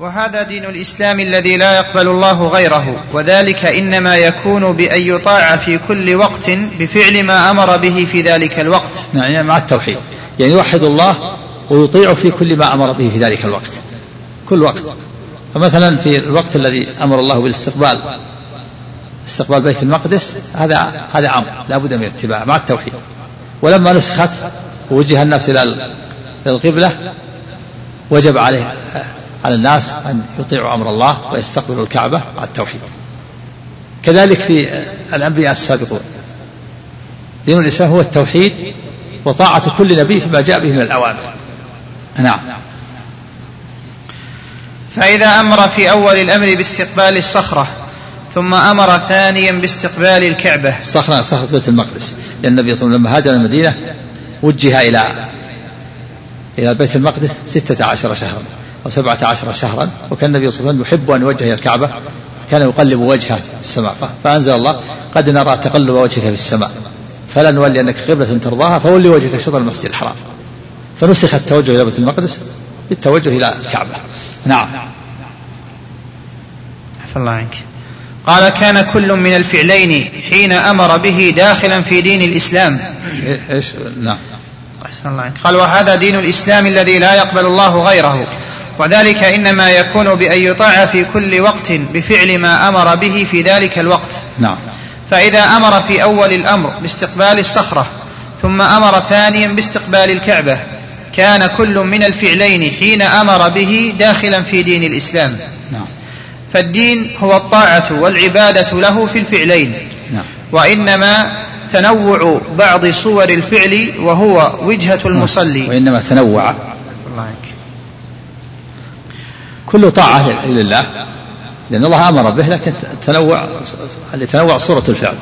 وهذا دين الإسلام الذي لا يقبل الله غيره وذلك إنما يكون بأن يطاع في كل وقت بفعل ما أمر به في ذلك الوقت. نعم يعني مع التوحيد. يعني يوحد الله ويطيع في كل ما أمر به في ذلك الوقت. كل وقت. فمثلا في الوقت الذي أمر الله بالاستقبال استقبال بيت المقدس هذا هذا أمر لا بد من اتباعه مع التوحيد. ولما نسخت ووجه الناس إلى القبلة وجب عليه على الناس أن يطيعوا أمر الله ويستقبلوا الكعبة مع التوحيد. كذلك في الأنبياء السابقون. دين الإسلام هو التوحيد وطاعة كل نبي فيما جاء به من الأوامر. نعم. فإذا أمر في أول الأمر باستقبال الصخرة ثم أمر ثانيا باستقبال الكعبة. صخرة صخرة بيت المقدس. لأن النبي صلى الله عليه وسلم لما هاجر المدينة وجه إلى إلى بيت المقدس ستة عشر شهرا. أو سبعة عشر شهرا وكان النبي صلى الله عليه وسلم يحب أن يوجه إلى الكعبة كان يقلب وجهه في السماء فأنزل الله قد نرى تقلب وجهك في السماء فلا نولي أنك قبلة ترضاها فولي وجهك شطر المسجد الحرام. فنسخ التوجه إلى بيت المقدس بالتوجه إلى الكعبة. نعم. عفى الله عنك. قال كان كل من الفعلين حين أمر به داخلا في دين الإسلام. إيش؟ نعم. الله عنك. قال وهذا دين الإسلام الذي لا يقبل الله غيره. وذلك إنما يكون بأن يطاع في كل وقت بفعل ما أمر به في ذلك الوقت. نعم. فإذا أمر في أول الأمر باستقبال الصخرة ثم أمر ثانيا باستقبال الكعبة كان كل من الفعلين حين أمر به داخلا في دين الإسلام. نعم. فالدين هو الطاعة والعبادة له في الفعلين. نعم. وإنما تنوع بعض صور الفعل وهو وجهة المصلي. وإنما تنوع. الله عنك كل طاعة لله لأن الله أمر به لكن تنوع لتنوع صورة الفعل.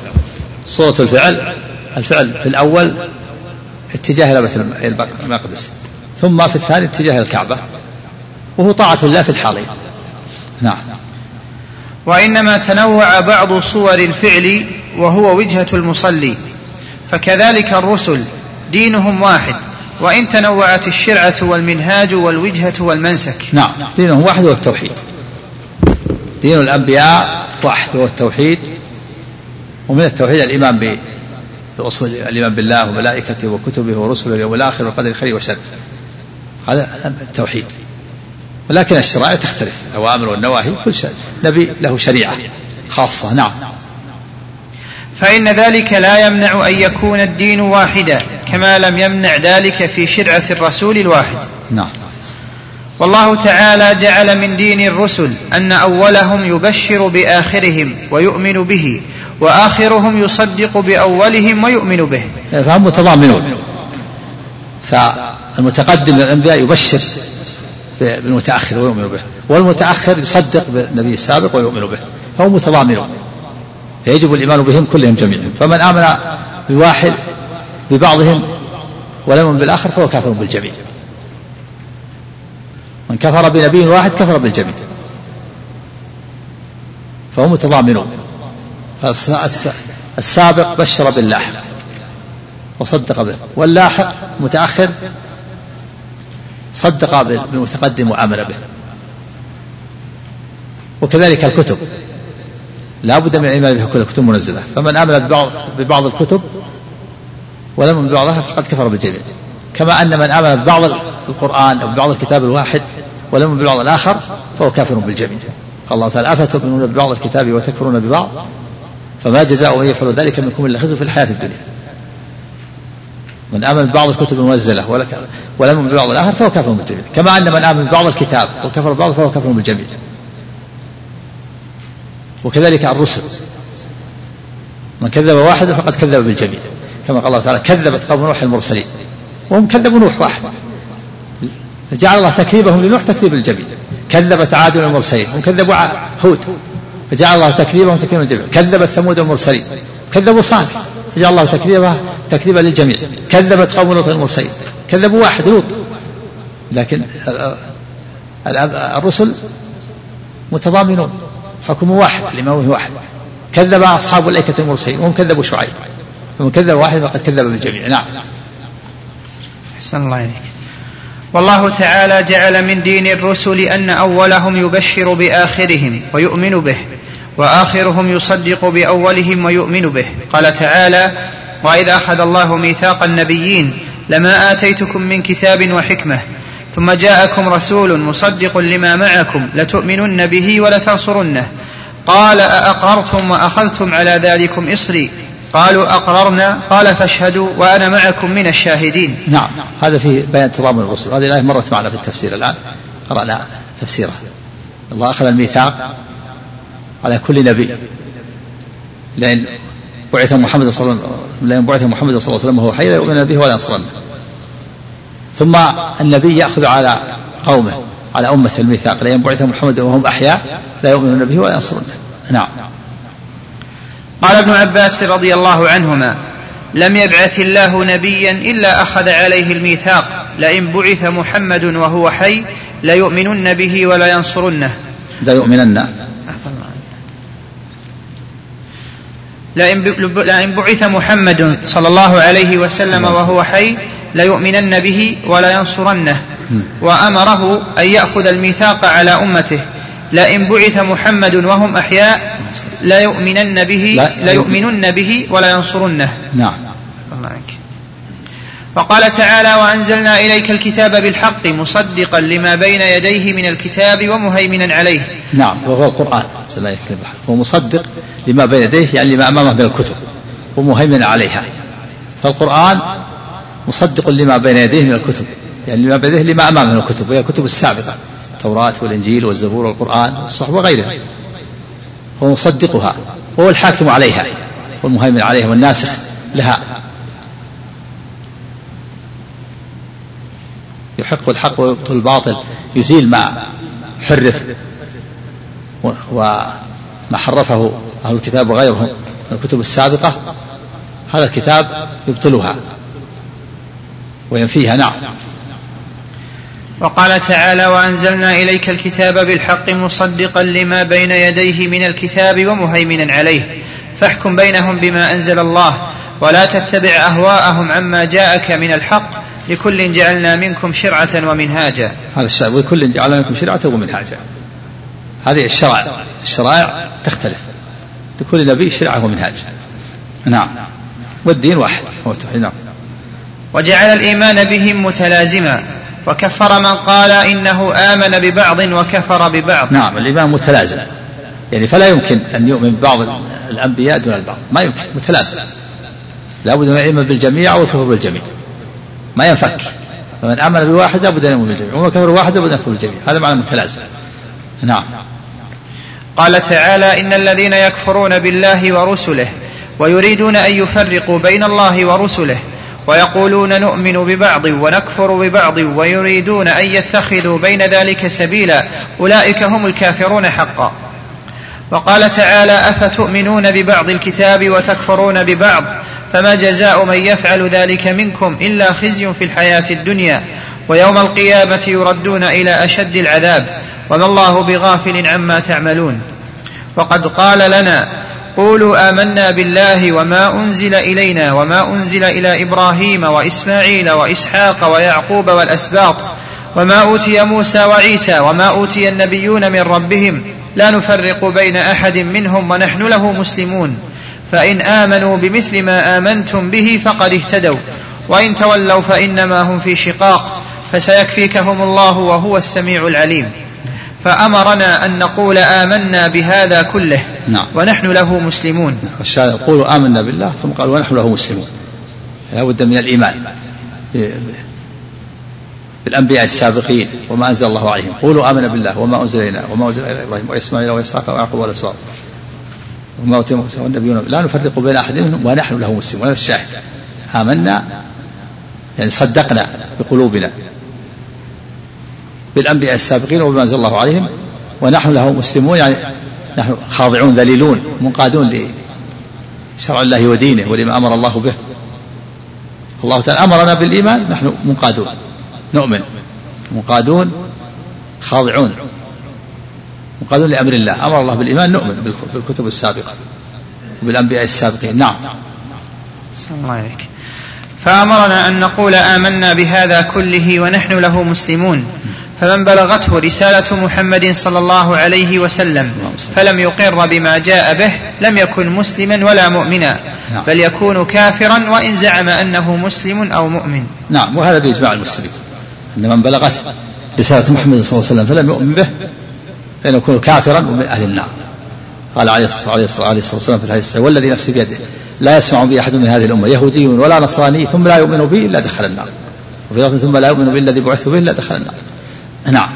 صورة الفعل الفعل في الأول اتجاه إلى بيت المقدس ثم في الثاني اتجاه الكعبة وهو طاعة الله في الحالين نعم. وإنما تنوع بعض صور الفعل وهو وجهة المصلي فكذلك الرسل دينهم واحد. وإن تنوعت الشرعة والمنهاج والوجهة والمنسك. نعم. دينهم واحد هو التوحيد دين الأنبياء واحد هو التوحيد ومن التوحيد الإيمان بأصول الإيمان بالله وملائكته وكتبه ورسله واليوم الآخر والقدر خير وشر هذا التوحيد. ولكن الشرائع تختلف. الأوامر والنواهي كل شيء. نبي له شريعة خاصة. نعم. فإن ذلك لا يمنع أن يكون الدين واحدا كما لم يمنع ذلك في شرعة الرسول الواحد. نعم. والله تعالى جعل من دين الرسل أن أولهم يبشر بآخرهم ويؤمن به وآخرهم يصدق بأولهم ويؤمن به. فهم متضامنون. فالمتقدم من الأنبياء يبشر بالمتأخر ويؤمن به والمتأخر يصدق بالنبي السابق ويؤمن به فهم متضامنون. فيجب الإيمان بهم كلهم جميعا. فمن آمن بواحد ببعضهم ولم يؤمن بالآخر فهو كافر بالجميع. من كفر بنبي واحد كفر بالجميع. فهم متضامنون. السابق بشر باللاحق وصدق به. واللاحق متأخر صدق بالمتقدم وآمن به. وكذلك الكتب. لا بد من الإيمان بها كل الكتب منزلة فمن آمن ببعض, ببعض الكتب ولم يؤمن ببعضها فقد كفر بالجميع. كما أن من آمن ببعض القرآن أو ببعض الكتاب الواحد ولم ببعض الآخر فهو كافر بالجميع. قال الله تعالى أفتؤمنون ببعض الكتاب وتكفرون ببعض؟ فما جزاء من يفعل ذلك منكم إلا خزي في الحياة الدنيا. من آمن ببعض الكتب المنزلة ولم يؤمن ببعض الآخر فهو كافر بالجميع. كما أن من آمن ببعض الكتاب وكفر ببعض فهو كافر بالجميع. وكذلك الرسل. من كذب واحدا فقد كذب بالجميع كما قال الله تعالى كذبت قوم نوح المرسلين. وهم كذبوا نوح واحد. فجعل الله تكذيبهم لنوح تكذيب الجميع. كذبت عاد المرسلين. هم كذبوا هود. فجعل الله تكذيبهم تكذيبا للجميع كذبت ثمود المرسلين. كذبوا صالح فجعل الله تكذيبها تكذيبا للجميع. كذبت قوم لوط المرسلين. كذبوا واحد لوط. لكن الرسل متضامنون. حكم واحد الإمام واحد. كذب أصحاب الأيكة المرسلين وهم كذبوا شعيب. فمن كذب واحد فقد كذب بالجميع. نعم. أحسن الله إليك. والله تعالى جعل من دين الرسل أن أولهم يبشر بآخرهم ويؤمن به وآخرهم يصدق بأولهم ويؤمن به. قال تعالى وإذا أخذ الله ميثاق النبيين لما آتيتكم من كتاب وحكمة ثم جاءكم رسول مصدق لما معكم لتؤمنن به ولتنصرنه. قال أأقررتم وأخذتم على ذلكم إصري؟ قالوا أقررنا. قال فاشهدوا وأنا معكم من الشاهدين. نعم. هذا في بيان تضامن الرسل. هذه الآية مرت معنا في التفسير الآن. قرأنا تفسيرها الله أخذ الميثاق على كل نبي. لأن بعث محمد صلى الله عليه وسلم لأن بعث محمد صلى الله عليه وسلم وهو حي لا يؤمن به ولا ينصرنه ثم النبي يأخذ على قومه على أمة الميثاق لأن بعث محمد وهم أحياء لا يؤمنون به ولا ينصرونه. نعم. قال ابن عباس رضي الله عنهما لم يبعث الله نبيا إلا أخذ عليه الميثاق لئن بعث محمد وهو حي ليؤمنن به ولا ينصرنه. لا يؤمنن لئن بعث محمد صلى الله عليه وسلم وهو حي ليؤمنن به ولا ينصرنه. وأمره أن يأخذ الميثاق على أمته. لئن بعث محمد وهم أحياء ليؤمنن به ليؤمنن به ولا ينصرنه. نعم. الله عنك. وقال تعالى وأنزلنا إليك الكتاب بالحق مصدقا لما بين يديه من الكتاب ومهيمنا عليه. نعم وهو القرآن. هو مصدق لما بين يديه يعني لما أمامه من الكتب. ومهيمنا عليها. فالقرآن مصدق لما بين يديه من الكتب يعني لما بين يديه لما امامه من الكتب وهي الكتب السابقة التوراة والإنجيل والزبور والقرآن والصحف وغيرها. هو مصدقها وهو الحاكم عليها والمهيمن عليها والناسخ لها. يحق الحق ويبطل الباطل يزيل ما حرف وما حرفه أهل الكتاب وغيرهم. الكتب السابقة هذا الكتاب يبطلها. وينفيها. نعم. وقال تعالى وأنزلنا إليك الكتاب بالحق مصدقا لما بين يديه من الكتاب ومهيمنا عليه. فاحكم بينهم بما أنزل الله ولا تتبع أهواءهم عما جاءك من الحق لكل جعلنا منكم شرعة ومنهاجا. هذا الشرع ولكل جعلنا منكم شرعة ومنهاجا. هذه الشرع الشرائع تختلف. لكل نبي شرعة ومنهاج. نعم. والدين واحد. نعم. وجعل الإيمان بهم متلازما. وكفر من قال إنه آمن ببعض وكفر ببعض. نعم الإيمان متلازم. يعني فلا يمكن أن يؤمن ببعض الأنبياء دون البعض. ما يمكن متلازم. لابد أن يؤمن بالجميع والكفر بالجميع. ما ينفك. فمن آمن بواحد لابد أن يؤمن بالجميع. ومن كفر بواحد لابد أن يكفر بالجميع. هذا معنى متلازم. نعم. قال تعالى إن الذين يكفرون بالله ورسله ويريدون أن يفرقوا بين الله ورسله ويقولون نؤمن ببعض ونكفر ببعض ويريدون أن يتخذوا بين ذلك سبيلا. أولئك هم الكافرون حقا. وقال تعالى أفتؤمنون ببعض الكتاب وتكفرون ببعض؟ فما جزاء من يفعل ذلك منكم إلا خزي في الحياة الدنيا. ويوم القيامة يردون إلى أشد العذاب. وما الله بغافل عما تعملون. وقد قال لنا قولوا آمنا بالله وما أنزل إلينا وما أنزل إلى إبراهيم وإسماعيل وإسحاق ويعقوب والأسباط وما أوتي موسى وعيسى وما أوتي النبيون من ربهم لا نفرق بين أحد منهم ونحن له مسلمون فإن آمنوا بمثل ما آمنتم به فقد اهتدوا وإن تولوا فإنما هم في شقاق فسيكفيكهم الله وهو السميع العليم فأمرنا أن نقول آمنا بهذا كله نعم. ونحن له مسلمون. الشاهد قولوا آمنا بالله ثم قال ونحن له مسلمون. لا بد من الإيمان. بالأنبياء السابقين وما أنزل الله عليهم. قولوا آمنا بالله وما أنزل إلينا وما أنزل إلى إبراهيم وإسماعيل وإسحاق ويعقوب والأسباط وما أوتي موسى والنبيون. لا نفرق بين أحد منهم ونحن له مسلمون. هذا الشاهد. آمنا يعني صدقنا بقلوبنا. بالأنبياء السابقين وبما أنزل الله عليهم. ونحن له مسلمون يعني نحن خاضعون ذليلون منقادون لشرع الله ودينه ولما أمر الله به. الله تعالى أمرنا بالإيمان نحن منقادون نؤمن منقادون خاضعون منقادون لأمر الله. أمر الله بالإيمان نؤمن بالكتب السابقة وبالأنبياء السابقين. نعم. الله عليك. فأمرنا أن نقول آمنا بهذا كله ونحن له مسلمون. فمن بلغته رسالة محمد صلى الله عليه وسلم فلم يقر بما جاء به لم يكن مسلما ولا مؤمنا نعم. بل يكون كافرا وإن زعم أنه مسلم أو مؤمن. نعم وهذا باجماع المسلمين أن من بلغته رسالة محمد صلى الله عليه وسلم فلم يؤمن به فإنه يكون كافرا ومن أهل النار. قال عليه الصلاة والسلام في الحديث والذي نفسي بيده لا يسمع بي أحد من هذه الأمة يهودي ولا نصراني ثم لا يؤمن بي إلا دخل النار. وفي لفظ ثم لا يؤمن بالذي بعثت به إلا دخل النار. نعم.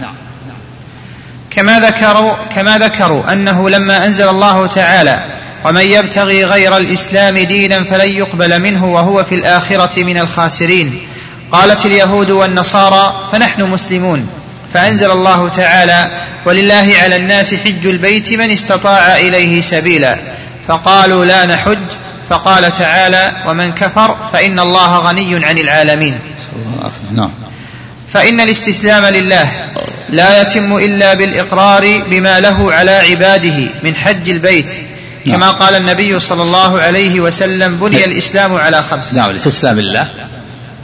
كما ذكروا كما ذكروا أنه لما أنزل الله تعالى ومن يبتغي غير الإسلام دينا فلن يقبل منه وهو في الآخرة من الخاسرين. قالت اليهود والنصارى فنحن مسلمون. فأنزل الله تعالى ولله على الناس حج البيت من استطاع إليه سبيلا. فقالوا لا نحج. فقال تعالى ومن كفر فإن الله غني عن العالمين. نعم. فإن الاستسلام لله لا يتم إلا بالإقرار بما له على عباده من حج البيت. كما نعم. قال النبي صلى الله عليه وسلم بني نعم. الإسلام على خمس. نعم الاستسلام لله.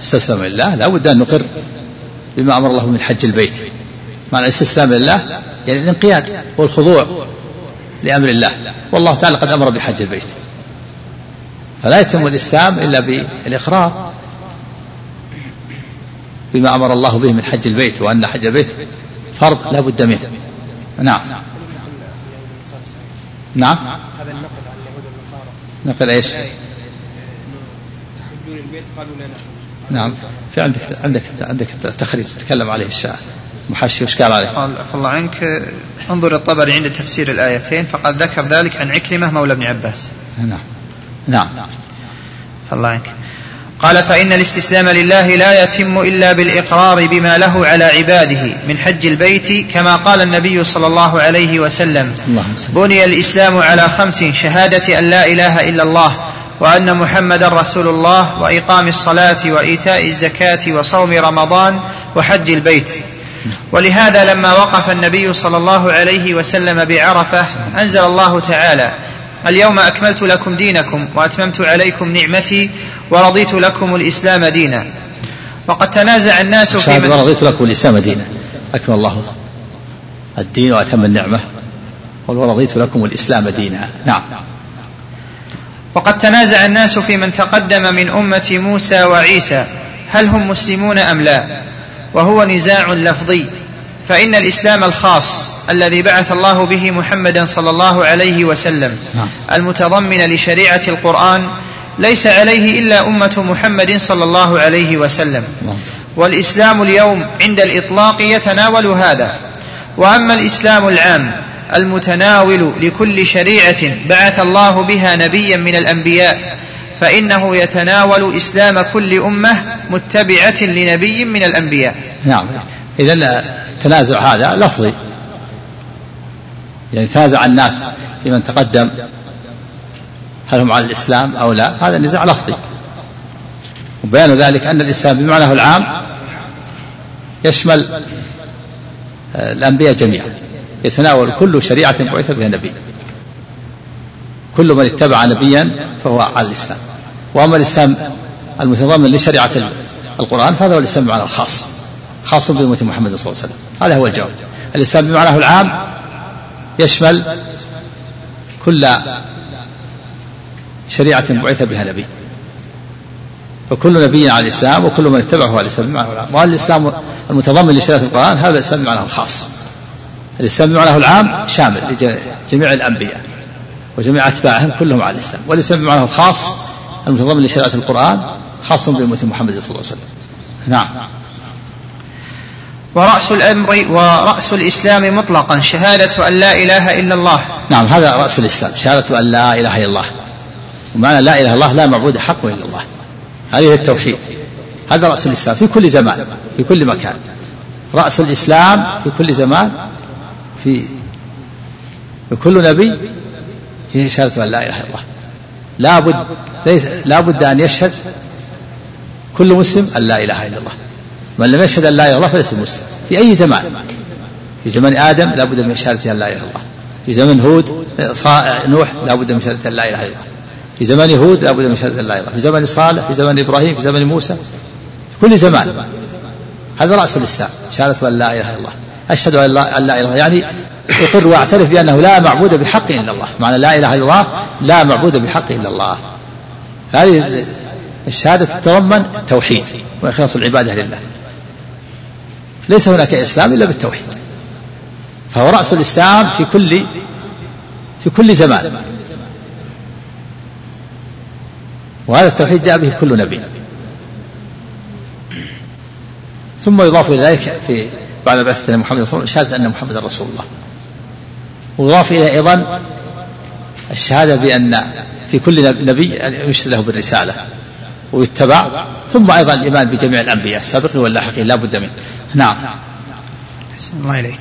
استسلام لله. لا بد أن نقر بما أمر الله من حج البيت. معنى الاستسلام لله يعني الانقياد والخضوع لأمر الله. والله تعالى قد أمر بحج البيت. فلا يتم الإسلام إلا بالإقرار. بما أمر الله به من حج البيت وأن حج البيت فرض لا بد منه. نعم. نعم. هذا النقل عن اليهود والنصارى نقل إيش؟ يحجون البيت قالوا لا نعم. في عندك عندك عندك تخريج تتكلم عليه الشاعر. محشي وش قال عليه؟ قال الله عنك انظر الطبري عند تفسير الآيتين فقد ذكر ذلك عن عكرمة مولى ابن عباس. نعم. نعم. فالله عنك. قال فإن الاستسلام لله لا يتم إلا بالإقرار بما له على عباده من حج البيت كما قال النبي صلى الله عليه وسلم. بني الإسلام على خمس شهادة أن لا إله إلا الله وأن محمدا رسول الله وإقام الصلاة وإيتاء الزكاة وصوم رمضان وحج البيت. ولهذا لما وقف النبي صلى الله عليه وسلم بعرفة أنزل الله تعالى اليوم أكملت لكم دينكم وأتممت عليكم نعمتي ورضيت لكم الإسلام دينا. وقد تنازع الناس في من ورضيت لكم الإسلام دينا. اكمل الله الدين وأتم النعمة. ورضيت لكم الإسلام دينا. نعم. وقد تنازع الناس في من تقدم من أمة موسى وعيسى. هل هم مسلمون أم لا؟ وهو نزاع لفظي. فإن الإسلام الخاص الذي بعث الله به محمدا صلى الله عليه وسلم نعم. المتضمن لشريعة القرآن ليس عليه إلا أمة محمد صلى الله عليه وسلم. والإسلام اليوم عند الإطلاق يتناول هذا. وأما الإسلام العام المتناول لكل شريعة بعث الله بها نبيا من الأنبياء فإنه يتناول إسلام كل أمة متبعة لنبي من الأنبياء. نعم. إذا التنازع هذا لفظي. يعني تنازع الناس في من تقدم. هل هم على الإسلام أو لا؟ هذا نزاع لفظي. وبيان ذلك أن الإسلام بمعناه العام يشمل الأنبياء جميعا يتناول كل شريعة بعث بها نبي كل من اتبع نبيا فهو على الإسلام. وأما الإسلام المتضمن لشريعة القرآن فهذا هو الإسلام بمعنى الخاص خاص بأمة محمد صلى الله عليه وسلم. هذا هو الجواب. الإسلام بمعناه العام يشمل كل شريعة بعث بها نبي. فكل نبي على الإسلام وكل من اتبعه على الإسلام بمعناه العام وهذا الإسلام المتضمن لشريعة القرآن؟ هذا الإسلام بمعناه الخاص. الإسلام بمعناه العام شامل لجميع الأنبياء وجميع أتباعهم كلهم على الإسلام. والإسلام بمعناه الخاص المتضمن لشريعة القرآن خاص بأمة محمد صلى الله عليه وسلم. نعم. ورأس الأمر ورأس الإسلام مطلقا شهادة أن لا إله إلا الله. نعم هذا رأس الإسلام شهادة أن لا إله إلا الله. ومعنى لا إله إلا الله لا معبود حق إلا الله. هذه التوحيد. هذا رأس الإسلام في كل زمان في كل مكان. رأس الإسلام في كل زمان في في كل نبي هي شهادة أن لا إله إلا الله. لابد ليس لابد أن يشهد كل مسلم أن لا إله إلا الله. من لم يشهد أن لا إله إلا الله فليس مسلم. في أي زمان؟ في زمن آدم لابد من شهادة أن لا إله إلا الله. في زمن هود نوح لابد من شهادة أن لا إله إلا الله. في زمان هود لابد من شهادة لا إله في زمان صالح في زمان إبراهيم في زمان موسى. في كل زمان. هذا رأس الإسلام. شهادة أن لا إله إلا الله. أشهد أن لا, أن لا إله يعني يقر وأعترف بأنه لا معبود بحق إلا الله. معنى لا إله إلا الله لا معبود بحق إلا الله. هذه الشهادة تتضمن التوحيد وإخلاص العبادة لله. ليس هناك إسلام إلا بالتوحيد. فهو رأس الإسلام في كل في كل زمان. وهذا التوحيد جاء به كل نبي. ثم يضاف إلى ذلك في بعد بعثة محمد صلى الله عليه وسلم شهادة أن محمدا رسول الله. ويضاف إلى أيضا الشهادة بأن في كل نبي أن يشهد له بالرسالة ويتبع. ثم أيضا الإيمان بجميع الأنبياء السابقين واللاحقين لا بد منه. نعم. الله إليك.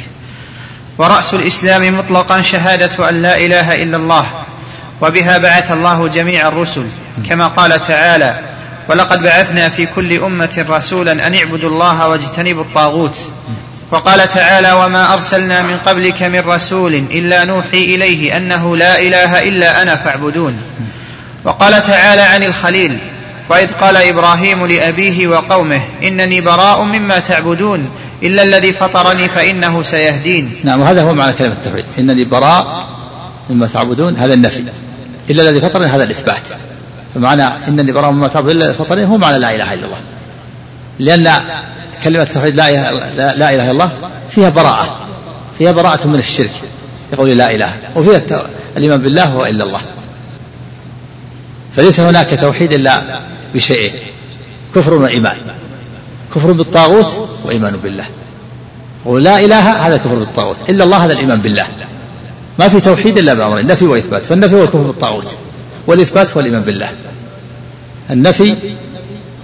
ورأس الإسلام مطلقا شهادة أن لا إله إلا الله. وبها بعث الله جميع الرسل كما قال تعالى ولقد بعثنا في كل أمة رسولا أن اعبدوا الله واجتنبوا الطاغوت وقال تعالى وما أرسلنا من قبلك من رسول إلا نوحي إليه أنه لا إله إلا أنا فاعبدون وقال تعالى عن الخليل وإذ قال إبراهيم لأبيه وقومه إنني براء مما تعبدون إلا الذي فطرني فإنه سيهدين نعم وهذا هو معنى كلمة التوحيد إنني براء مما تعبدون هذا النفي. إلا الذي فطرني هذا الإثبات. فمعنى إنني براء مما تعبدون إلا فطرني هو معنى لا إله إلا الله. لأن كلمة التوحيد لا, لا, لا إله إلا الله فيها براءة فيها براءة من الشرك يقول لا إله. وفيها الإيمان بالله هو إلا الله. فليس هناك توحيد إلا بشيئين كفر وإيمان. كفر بالطاغوت وإيمان بالله. ولا إله هذا كفر بالطاغوت. إلا الله هذا الإيمان بالله. ما في توحيد إلا بأمرين نفي وإثبات فالنفي هو الكفر بالطاغوت والإثبات هو الإيمان بالله. النفي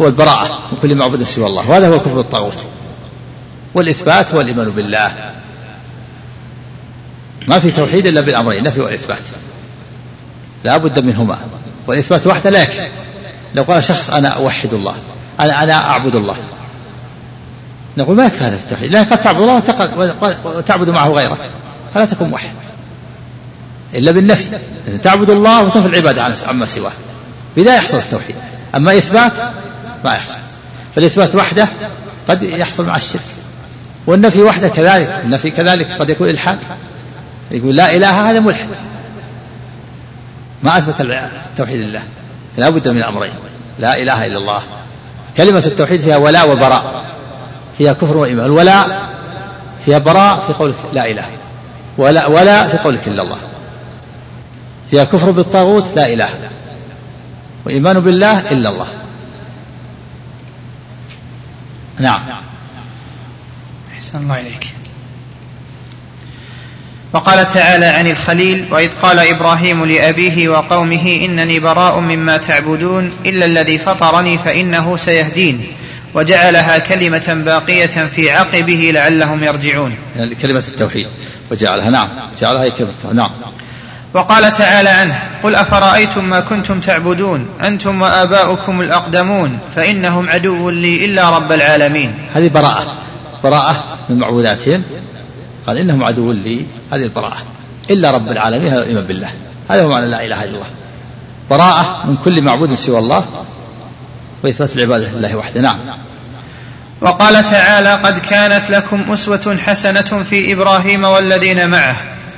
هو البراءة من كل معبود سوى الله وهذا هو كفر الطاغوت والإثبات هو الإيمان بالله. ما في توحيد إلا بالأمرين النفي والإثبات. لا بد منهما. والإثبات وحده لا يكفي. لو قال شخص أنا أوحد الله أنا أنا أعبد الله. نقول ما يكفي هذا في التوحيد لأن قد تعبد الله وتعبد معه غيره فلا تكون موحد. إلا بالنفي. تعبد الله وتنفي العبادة عما سواه بذا يحصل التوحيد. أما إثبات ما يحصل. فالإثبات وحده قد يحصل مع الشرك. والنفي وحده كذلك. النفي كذلك قد يكون إلحاد. يقول لا إله هذا ملحد. ما أثبت التوحيد لله. لا بد من أمرين. لا إله إلا الله. كلمة التوحيد فيها ولاء وبراء. فيها كفر وإيمان. الولاء فيها براء في قولك لا إله. ولا ولا في قولك إلا الله. فيها كفر بالطاغوت لا إله. وإيمان بالله إلا الله. نعم. أحسن الله إليك. وقال تعالى عن الخليل وإذ قال إبراهيم لأبيه وقومه إنني براء مما تعبدون إلا الذي فطرني فإنه سيهدين. وجعلها كلمة باقية في عقبه لعلهم يرجعون. يعني كلمة التوحيد. وجعلها نعم. جعلها كلمة نعم. وقال تعالى عنه قل أفرأيتم ما كنتم تعبدون؟ أنتم وآباؤكم الأقدمون فإنهم عدو لي إلا رب العالمين. هذه براءة. براءة من معبوداتهم. قال إنهم عدو لي. هذه البراءة إلا رب العالمين هذا الإيمان بالله. هذا هو معنى لا إله إلا الله. براءة من كل معبود سوى الله وإثبات العبادة لله وحده. نعم. وقال تعالى قد كانت لكم أسوة حسنة في إبراهيم والذين معه.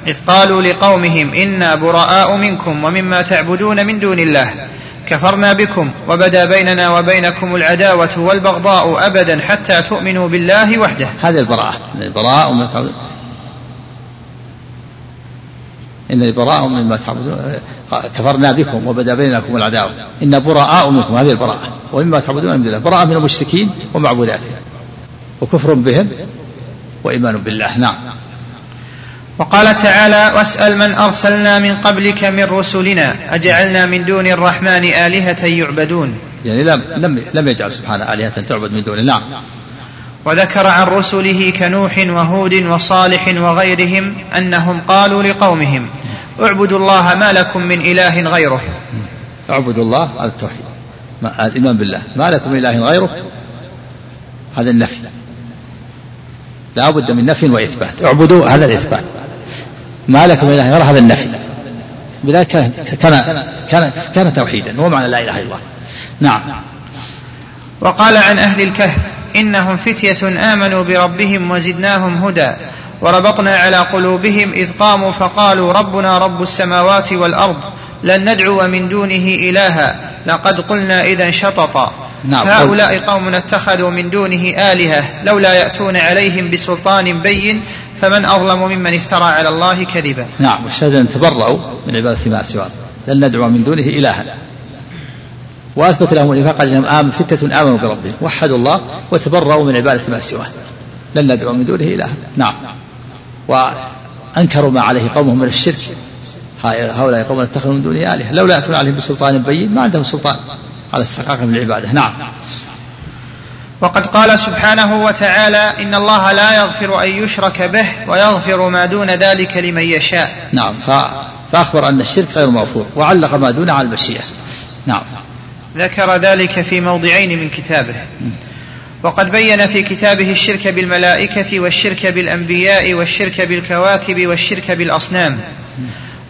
إذ قالوا لقومهم إنا براء منكم ومما تعبدون من دون الله. كفرنا بكم وبدا بيننا وبينكم العداوة والبغضاء أبدا حتى تؤمنوا بالله وحده. هذه البراءة. البراء ومن إن براء مما تعبدون. كفرنا بكم وبدا بينكم العداوة. إن براء منكم. هذه البراءة. ومما تعبدون من الله. براء من المشركين ومعبوداتهم. وكفر بهم وإيمان بالله. نعم. وقال تعالى واسأل من أرسلنا من قبلك من رسلنا أجعلنا من دون الرحمن آلهة يعبدون. يعني لم لم لم يجعل سبحانه آلهة تعبد من دونه نعم. وذكر عن رسله كنوح وهود وصالح وغيرهم أنهم قالوا لقومهم اعبدوا الله ما لكم من إله غيره. اعبدوا الله على التوحيد الإيمان بالله. ما لكم من إله غيره؟ هذا النفي. لا بد من نفي وإثبات. اعبدوا هذا الإثبات. ما لكم من اله غيره هذا النفي. بذلك كان كان كان, كان توحيدا. هو معنى لا إله إلا الله. نعم. وقال عن أهل الكهف إنهم فتية آمنوا بربهم وزدناهم هدى وربطنا على قلوبهم إذ قاموا فقالوا ربنا رب السماوات والأرض لن ندعو من دونه إلها لقد قلنا إذا شططا. نعم. هؤلاء قوم اتخذوا من دونه آلهة لولا يأتون عليهم بسلطان بين فمن أظلم ممن افترى على الله كذبا. نعم والشهداء أن تبرأوا من عبادة ما سواه لن ندعو من دونه إلها. وأثبت لهم النفاق قال انهم امن فتة آمنوا بربهم. وحدوا الله وتبرأوا من عبادة ما سواه لن ندعو من دونه إلها. نعم. وأنكروا ما عليه قومهم من الشرك. هؤلاء قوم اتخذوا من دونه آلهة. لولا ياتون عليهم بسلطان بين ما عندهم سلطان على استحقاقهم العبادة. نعم. وقد قال سبحانه وتعالى إن الله لا يغفر أن يشرك به ويغفر ما دون ذلك لمن يشاء. نعم فأخبر أن الشرك غير مغفور وعلق ما دون على المشيئة. نعم. ذكر ذلك في موضعين من كتابه. وقد بين في كتابه الشرك بالملائكة والشرك بالأنبياء والشرك بالكواكب والشرك بالأصنام.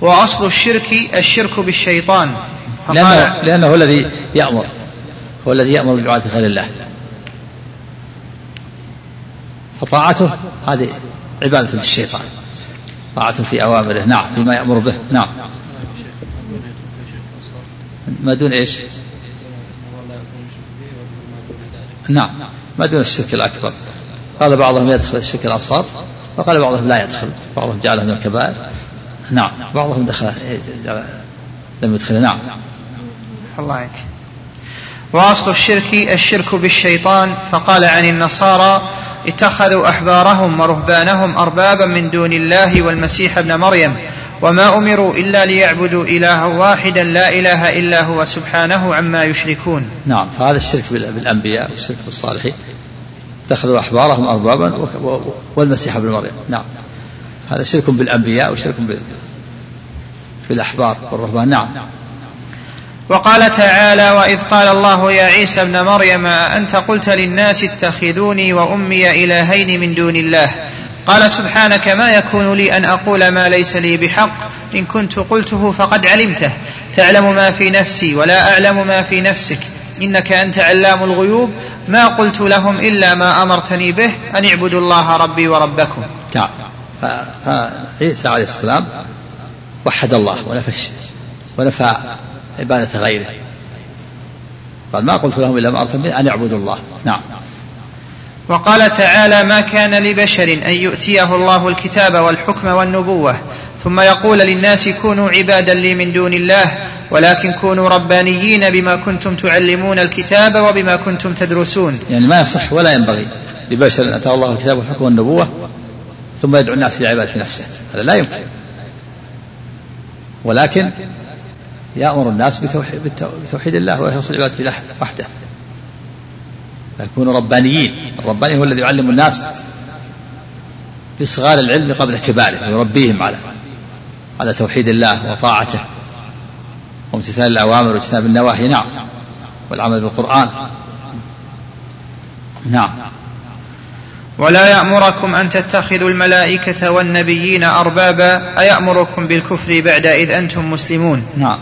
وأصل الشرك الشرك بالشيطان. لأنه, لأنه هو الذي يأمر. هو الذي يأمر بدعاء غير الله. فطاعته هذه عبادة للشيطان. طاعته في أوامره نعم فيما يأمر به نعم. ما دون إيش؟ نعم ما دون الشرك الأكبر. قال بعضهم يدخل الشرك الأصغر وقال بعضهم لا يدخل. بعضهم جعله من الكبائر. نعم بعضهم دخل لم يدخل نعم. الله عنك وأصل الشرك الشرك بالشيطان فقال عن النصارى اتخذوا أحبارهم ورهبانهم أربابا من دون الله والمسيح ابن مريم وما أمروا إلا ليعبدوا إلها واحدا لا إله إلا هو سبحانه عما يشركون. نعم فهذا الشرك بالأنبياء والشرك بالصالحين اتخذوا أحبارهم أربابا والمسيح ابن مريم، نعم. هذا شرك بالأنبياء وشرك بالأحبار والرهبان، نعم. وقال تعالى واذ قال الله يا عيسى ابن مريم أأنت قلت للناس اتخذوني وامي الهين من دون الله؟ قال سبحانك ما يكون لي ان أقول ما ليس لي بحق ان كنت قلته فقد علمته. تعلم ما في نفسي ولا اعلم ما في نفسك انك انت علام الغيوب. ما قلت لهم الا ما امرتني به ان اعبدوا الله ربي وربكم. نعم. فعيسى عليه السلام وحد الله ونفى ونفى عبادة غيره. قال ما قلت لهم إلا ما أردت أن يعبدوا الله. نعم. وقال تعالى ما كان لبشر أن يؤتيه الله الكتاب والحكم والنبوة ثم يقول للناس كونوا عبادا لي من دون الله ولكن كونوا ربانيين بما كنتم تعلمون الكتاب وبما كنتم تدرسون. يعني ما يصح ولا ينبغي لبشر أن أتاه الله الكتاب والحكم والنبوة ثم يدعو الناس لعبادة نفسه. هذا لا يمكن. ولكن يأمر الناس بتوحيد, بتوحيد الله ويخلص العبادة له وحده. يكونوا ربانيين. الرباني هو الذي يعلم الناس بصغار العلم قبل كباره ويربيهم على على توحيد الله وطاعته. وامتثال الأوامر واجتناب النواهي نعم. والعمل بالقرآن. نعم. ولا يأمركم أن تتخذوا الملائكة والنبيين أربابا أيأمركم بالكفر بعد إذ أنتم مسلمون؟ نعم.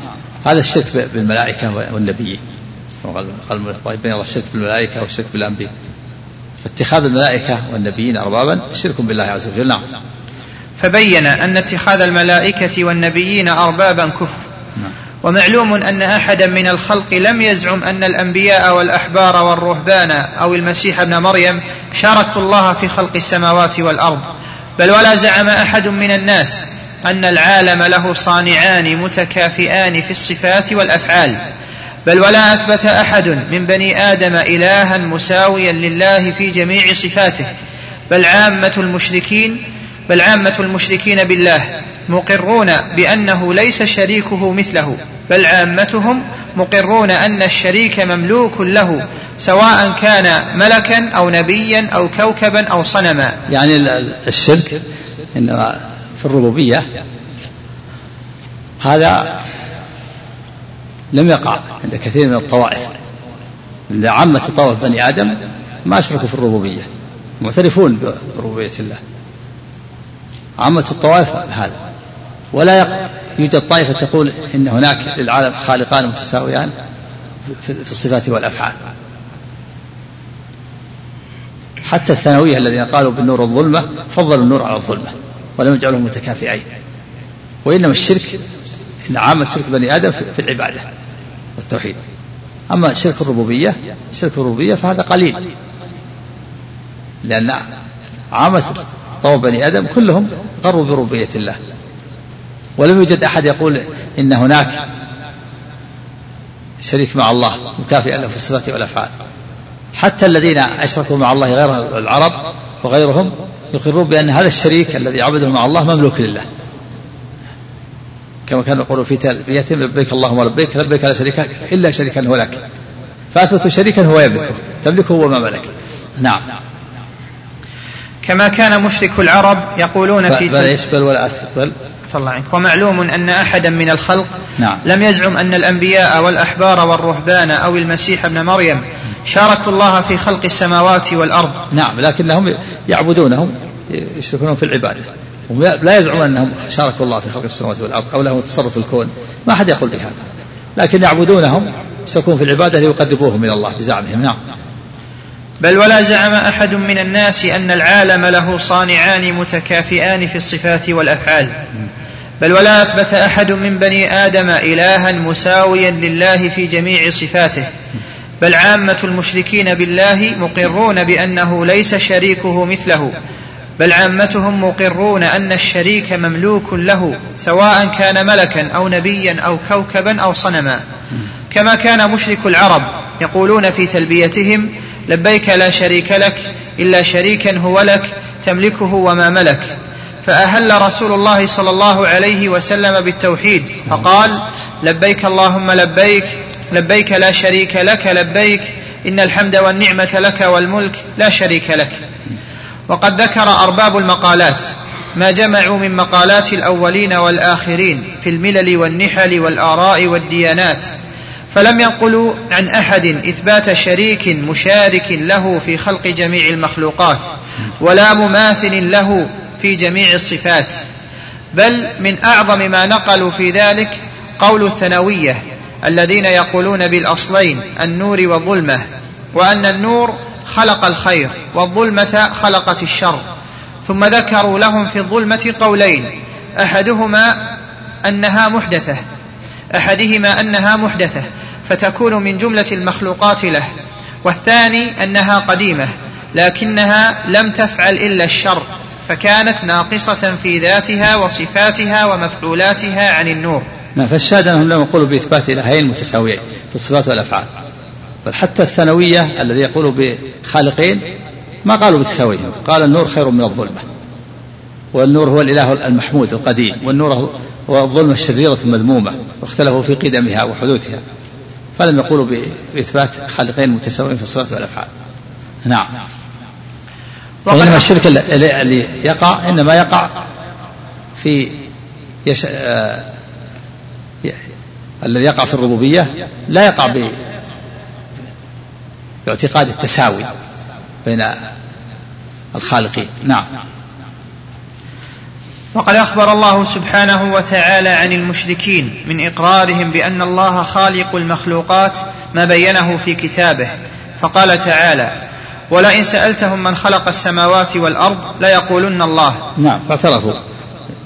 هذا الشرك بالملائكة والنبيين. قال بين الله الشرك بالملائكة والشرك بالأنبياء. فاتخاذ الملائكة والنبيين أربابا شرك بالله عز وجل. نعم. فبين أن اتخاذ الملائكة والنبيين أربابا كفر. نعم. ومعلوم أن أحدا من الخلق لم يزعم أن الأنبياء والأحبار والرهبان أو المسيح ابن مريم شاركوا الله في خلق السماوات والأرض. بل ولا زعم أحد من الناس أن العالم له صانعان متكافئان في الصفات والأفعال بل ولا أثبت أحد من بني آدم إلها مساويا لله في جميع صفاته بل عامة المشركين بل عامة المشركين بالله مقرون بأنه ليس شريكه مثله بل عامتهم مقرون أن الشريك مملوك له سواء كان ملكا أو نبيا أو كوكبا أو صنما. يعني الشرك انما في الربوبية هذا لم يقع عند كثير من الطوائف. عند عامة طوائف بني آدم ما أشركوا في الربوبية معترفون بربوبية الله. عامة الطوائف هذا. ولا يوجد طائفة تقول إن هناك للعالم خالقان متساويان في الصفات والأفعال. حتى الثانوية الذين قالوا بالنور والظلمة فضلوا النور على الظلمة. ولم يجعلهم متكافئين. وإنما الشرك إن عام شرك بني آدم في العبادة والتوحيد. أما شرك الربوبية شرك الربوبية فهذا قليل. لأن عامة طوى بني آدم كلهم قروا بربوبية الله. ولم يوجد أحد يقول إن هناك شريك مع الله مكافئا له في الصفات والأفعال. حتى الذين أشركوا مع الله غير العرب وغيرهم يقرون بأن هذا الشريك الذي عبده مع الله مملوك لله. كما كانوا يقولون في تلبيتهم لبيك اللهم لبيك لبيك لا شريك إلا شريكا هو لك. فأثبتوا شريكا هو يملكه تملكه وما ملك. نعم. كما كان مشرك العرب يقولون في بل إيش؟ بل ولا اثبت بل الله عنك ومعلوم أن أحدا من الخلق نعم. لم يزعم أن الأنبياء والأحبار والرهبان أو المسيح ابن مريم شاركوا الله في خلق السماوات والأرض. نعم لكنهم يعبدونهم يشركون في العبادة. لا يزعمون أنهم شاركوا الله في خلق السماوات والأرض أو لهم التصرف في الكون. ما أحد يقول بهذا. لكن يعبدونهم يشركون في العبادة ليقربوهم إلى الله بزعمهم. نعم. بل ولا زعم أحد من الناس أن العالم له صانعان متكافئان في الصفات والأفعال. بل ولا أثبت أحد من بني آدم إلها مساويا لله في جميع صفاته. بل عامة المشركين بالله مقرون بأنه ليس شريكه مثله. بل عامتهم مقرون أن الشريك مملوك له سواء كان ملكا أو نبيا أو كوكبا أو صنما. كما كان مشرك العرب يقولون في تلبيتهم لبيك لا شريك لك إلا شريكا هو لك تملكه وما ملك. فأهل رسول الله صلى الله عليه وسلم بالتوحيد. فقال لبيك اللهم لبيك لبيك لا شريك لك لبيك إن الحمد والنعمة لك والملك لا شريك لك. وقد ذكر أرباب المقالات ما جمعوا من مقالات الأولين والآخرين في الملل والنحل والآراء والديانات فلم ينقلوا عن أحد إثبات شريك مشارك له في خلق جميع المخلوقات ولا مماثل له في جميع الصفات بل من أعظم ما نقلوا في ذلك قول الثانويه الذين يقولون بالأصلين النور والظلمة وأن النور خلق الخير والظلمة خلقت الشر. ثم ذكروا لهم في الظلمة قولين أحدهما أنها محدثة أحدهما أنها محدثة فتكون من جملة المخلوقات له والثاني أنها قديمة لكنها لم تفعل إلا الشر. فكانت ناقصة في ذاتها وصفاتها ومفعولاتها عن النور. نعم فالشاهد انهم لم يقولوا بإثبات الهين متساويين في الصفات والأفعال. بل حتى الثانوية الذي يقولوا بخالقين ما قالوا بتساويهم قال النور خير من الظلمة. والنور هو الإله المحمود القديم والنور والظلمة الشريرة المذمومة واختلفوا في قدمها وحدوثها. فلم يقولوا بإثبات خالقين متساويين في الصفات والأفعال. نعم. وإنما الشرك اللي يقع إنما يقع في يش... آه... الذي يقع في الربوبية لا يقع ب... باعتقاد التساوي بين الخالقين. نعم. وقد أخبر الله سبحانه وتعالى عن المشركين من إقرارهم بأن الله خالق المخلوقات ما بينه في كتابه فقال تعالى ولئن سألتهم من خلق السماوات والأرض ليقولن الله. نعم فاعترفوا.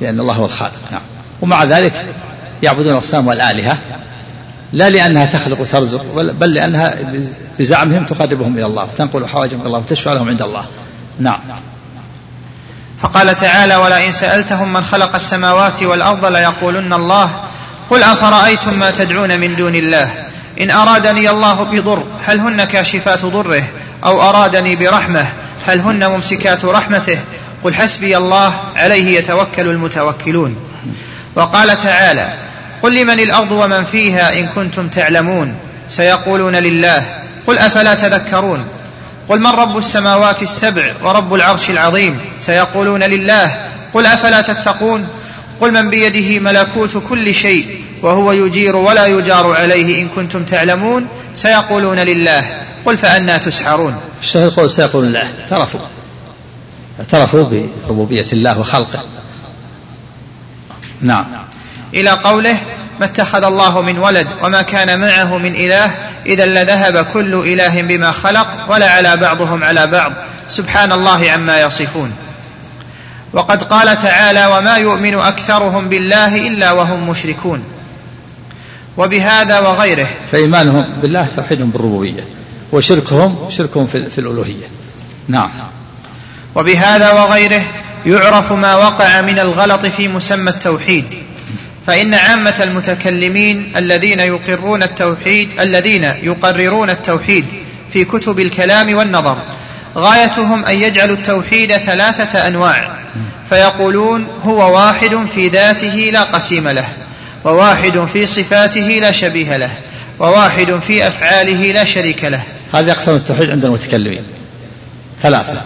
بان الله هو الخالق. نعم. ومع ذلك يعبدون الاصنام والآلهة لا لأنها تخلق وترزق بل لأنها بزعمهم تقربهم إلى الله وتنقل حوائجهم إلى الله وتشفع لهم عند الله. نعم. فقال تعالى ولئن سألتهم من خلق السماوات والأرض ليقولن الله. قل أفرأيتم ما تدعون من دون الله؟ إن أرادني الله بضر هل هن كاشفات ضره؟ أو أرادني برحمة هل هن ممسكات رحمته؟ قل حسبي الله عليه يتوكل المتوكلون. وقال تعالى قل لمن الأرض ومن فيها إن كنتم تعلمون. سيقولون لله قل أفلا تذكرون؟ قل من رب السماوات السبع ورب العرش العظيم؟ سيقولون لله قل أفلا تتقون؟ قل من بيده ملكوت كل شيء وهو يجير ولا يجار عليه إن كنتم تعلمون؟ سيقولون لله قل فأنا تسحرون. الشهر قول سيقولون لله اعترفوا. اعترفوا بربوبية الله وخلقه. نعم. إلى قوله ما اتخذ الله من ولد وما كان معه من إله إذا لذهب كل إله بما خلق ولا على بعضهم على بعض. سبحان الله عما يصفون. وقد قال تعالى وما يؤمن أكثرهم بالله إلا وهم مشركون. وبهذا وغيره. فإيمانهم بالله توحيدهم بالربوبية. وشركهم شركهم في الألوهية. نعم. وبهذا وغيره يعرف ما وقع من الغلط في مسمى التوحيد. فإن عامة المتكلمين الذين يقرون التوحيد الذين يقررون التوحيد في كتب الكلام والنظر غايتهم أن يجعلوا التوحيد ثلاثة أنواع. فيقولون هو واحد في ذاته لا قسيم له وواحد في صفاته لا شبيه له وواحد في أفعاله لا شريك له. هذه أقسام التوحيد عند المتكلمين. ثلاثة.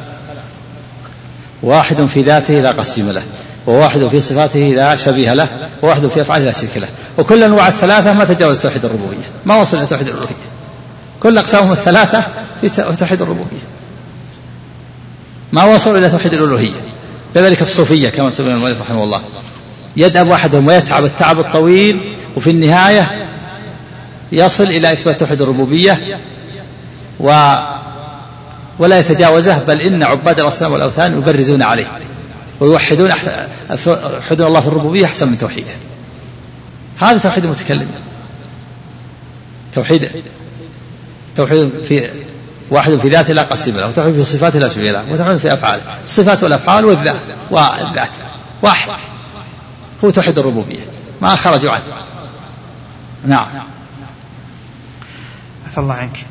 واحد في ذاته لا قسيم له وواحد في صفاته لا شبيه له وواحد في أفعاله لا شريك له. وكل أنواع الثلاثة ما تجاوز توحيد الربوبية. ما وصل إلى توحيد الألوهية كل أقسامهم الثلاثة في توحيد الربوبية. ما وصلوا إلى توحيد الألوهية. كذلك الصوفية كما سمع المؤلف رحمه الله. يدأب أحدهم ويتعب التعب الطويل وفي النهاية يصل إلى إثبات توحيد الربوبية. و ولا يتجاوزه بل إن عباد الأصنام والأوثان يبرزون عليه ويوحدون يوحدون الله في الربوبية أحسن من توحيده. هذا توحيد المتكلم توحيد توحيد في واحد في ذاته لا قسم له وتوحيد في صفاته لا شبيه له وتوحيد في أفعاله. الصفات والأفعال والذات والذات. واحد. هو توحيد الربوبية. ما خرجوا عنه. نعم. عفى الله عنك.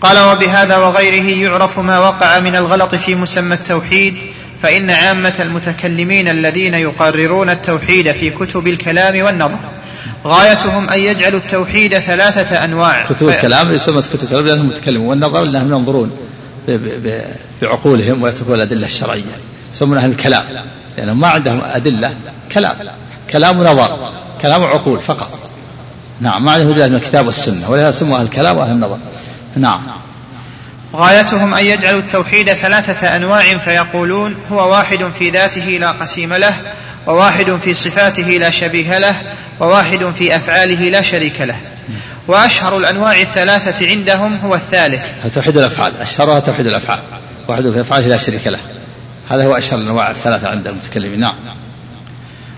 قال وبهذا وغيره يعرف ما وقع من الغلط في مسمى التوحيد فإن عامة المتكلمين الذين يقررون التوحيد في كتب الكلام والنظر غايتهم أن يجعلوا التوحيد ثلاثة أنواع. كتب الكلام يسمى كتب الكلام لأنهم متكلمون والنظر لأنهم ينظرون بعقولهم ويتركون الأدلة الشرعية. يسمون أهل الكلام. لأنهم ما عندهم أدلة كلام. كلام ونظر كلام وعقول فقط. نعم ما عندهم من الكتاب والسنة ولهذا سموا أهل الكلام وأهل النظر. نعم. غايتهم أن يجعلوا التوحيد ثلاثة أنواع فيقولون هو واحد في ذاته لا قسيم له وواحد في صفاته لا شبيه له وواحد في أفعاله لا شريك له. وأشهر الأنواع الثلاثة عندهم هو الثالث. توحيد الأفعال. أشهرها توحيد الأفعال. واحد في أفعاله لا شريك له. هذا هو أشهر الأنواع الثلاثة عند المتكلمين. نعم.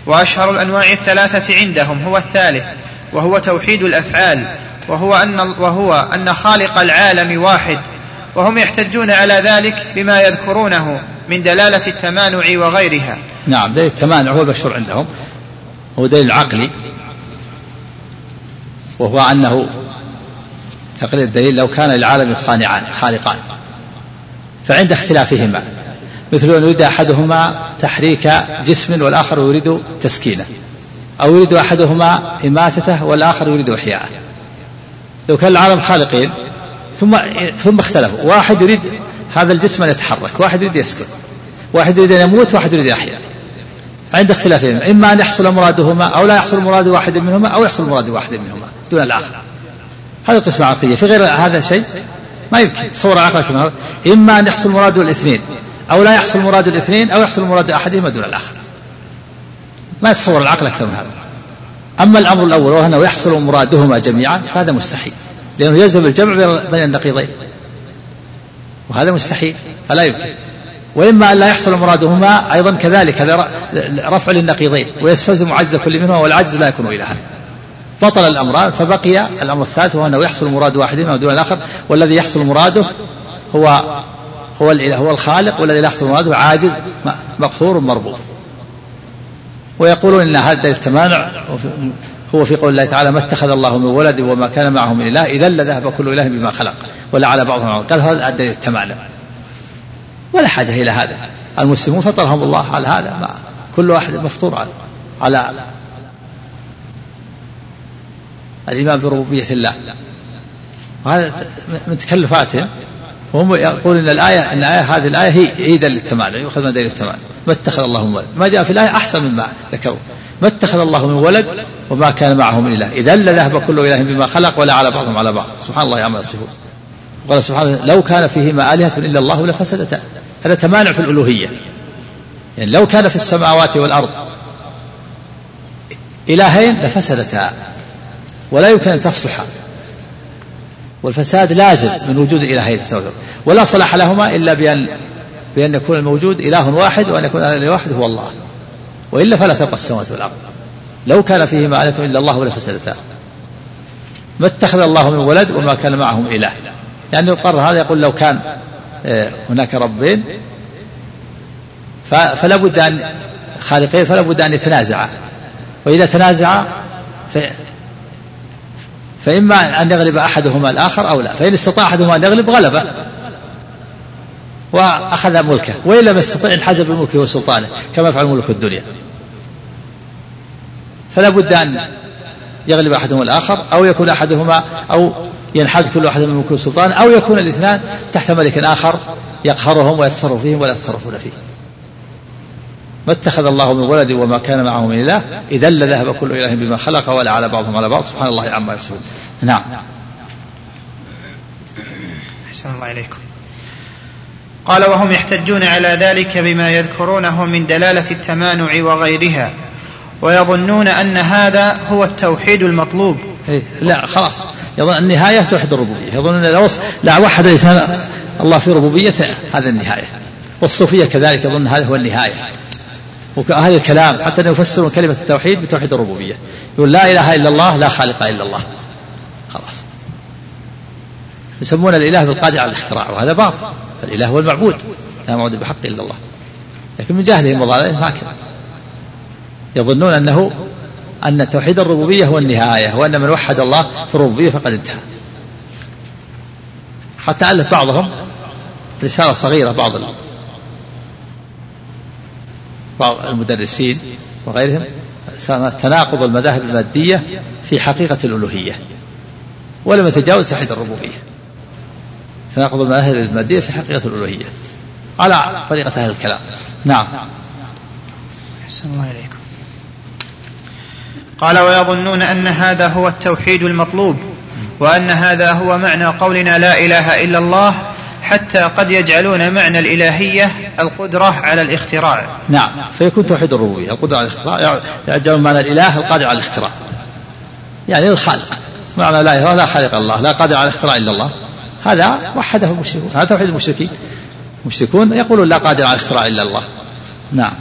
وأشهر الأنواع الثلاثة عندهم هو الثالث وهو توحيد الأفعال. وهو أن, وهو أن خالق العالم واحد وهم يحتجون على ذلك بما يذكرونه من دلالة التمانع وغيرها. نعم دليل التمانع هو المشهور عندهم هو دليل عقلي وهو أنه تقرير الدليل لو كان للعالم صانعان خالقان فعند اختلافهما مثل أن يريد أحدهما تحريك جسم والآخر يريد تسكينة أو يريد أحدهما إماتته والآخر يريد إحياءه. لو كان العالم خالقين ثم ثم اختلفوا. واحد يريد هذا الجسم أن يتحرك واحد يريد يسكت واحد يريد أن يموت واحد يريد يحيا. عند اختلافهم إما أن يحصل مرادهما أو لا يحصل مراد واحد منهما أو يحصل مراد واحد منهما دون الآخر. هذا قسم عقلية. في غير هذا الشيء ما يمكن. تصور عقلك من هذا إما أن يحصل مراد الاثنين أو لا يحصل مراد الاثنين أو يحصل مراد أحدهما دون الآخر. ما يتصور العقل أكثر من هذا؟ أما الأمر الأول وهو أنه يحصل مرادهما جميعا فهذا مستحيل لأنه يلزم الجمع بين النقيضين. وهذا مستحيل فلا يمكن. وإما أن لا يحصل مرادهما أيضا كذلك هذا رفع للنقيضين ويستلزم عجز كل منهما والعجز لا يكون إلها بطل الأمران فبقي الأمر الثالث وهو أنه يحصل مراد واحدهما دون الآخر. والذي يحصل مراده هو هو هو الخالق والذي لا يحصل مراده عاجز مقصور مربوط. ويقولون إن هذا التمانع هو في قول الله تعالى ما اتخذ الله من ولد وما كان معه من إله اذا لذهب كل إله بما خلق. ولا على بعضهم قال هذا الدليل التمانع ولا حاجة إلى هذا. المسلمون فطرهم الله على هذا. ما كل واحد مفطور على على الإيمان بربوبية الله. وهذا من تكلفاتهم. وهم يقول إن الايه إن الايه هذه الآية هي عيدا للتمانع يؤخذ من دليل التمانع ما اتخذ الله من ولد. ما جاء في الآية أحسن مما ذكروا. ما اتخذ الله من ولد وما كان معه من إله. اذا لذهب كل إله بما خلق ولا على بعضهم على بعض. سبحان الله عما يصفون قال سبحانه لو كان فيهما آلهة إلا الله لفسدتا. هذا تمانع في الألوهية. يعني لو كان في السماوات والأرض إلهين لفسدتا. ولا يمكن أن تصلحا والفساد لازم من وجود إلهين ولا صلاح لهما إلا بأن بأن يكون الموجود إله واحد وأن يكون الإله الواحد هو الله. وإلا فلا تبقى السماوات والأرض. لو كان فيهما آلة إلا الله لفسدتا ما اتخذ الله من ولد وما كان معهم إله. يعني يقرر هذا يقول لو كان آه، هناك ربين فلا بد أن خالقين فلا بد أن يتنازعا. وإذا تنازعا فإما أن يغلب أحدهما الآخر أو لا فإن استطاع أحدهما أن يغلب غلب وأخذ ملكه وإن لم يستطع انحاز بملكه وسلطانه كما يفعل ملك الدنيا. فلا بد أن يغلب أحدهما الآخر أو يكون أحدهما أو ينحاز كل واحد من ملك وسلطانه أو يكون الاثنان تحت ملك آخر يقهرهم ويتصرف فيهم ولا يتصرفون فيه. ما اتخذ الله من ولد وما كان معه من إله إذا لذهب كل إله بما خلق ولا على بعضهم على بعض. سبحان الله عما يصفون. نعم. أحسن الله إليكم. قال وهم يحتجون على ذلك بما يذكرونه من دلالة التمانع وغيرها ويظنون أن هذا هو التوحيد المطلوب. إيه لا خلاص. يظن النهاية توحيد الربوبية. يظنون لو لا وحد الانسان الله في ربوبيته هذا النهاية. والصوفية كذلك يظن هذا هو النهاية. وهذا الكلام حتى يفسرون كلمة التوحيد بتوحيد الربوبية. يقول لا إله إلا الله لا خالق إلا الله. خلاص. يسمون الإله بالقادر على الاختراع وهذا باطل. فالإله هو المعبود لا معبود بحق إلا الله. لكن من جهلهم وضلالهم هكذا. يظنون أنه أن توحيد الربوبية هو النهاية وأن من وحد الله في الربوبية فقد انتهى. حتى ألف بعضهم رسالة صغيرة بعض بعض المدرسين وغيرهم تناقض المذاهب المادية في حقيقة الألوهية ولم يتجاوز توحيد الربوبية. تناقض المذاهب المادية في حقيقة الألوهية. على طريقة أهل الكلام. نعم. أحسن الله إليكم. قال ويظنون أن هذا هو التوحيد المطلوب وأن هذا هو معنى قولنا لا إله إلا الله حتى قد يجعلون معنى الإلهية القدرة على الاختراع. نعم. فيكون توحيد الربوبية القدرة على الاختراع. يجعلون معنى الإله القادر على الاختراع. يعني الخالق. معنى لا إله لا خالق الله لا قادر على الاختراع إلا الله. هذا وحده المشركون. هذا توحيد المشركين. المشركون يقولون لا قادر على الاختراع إلا الله. نعم.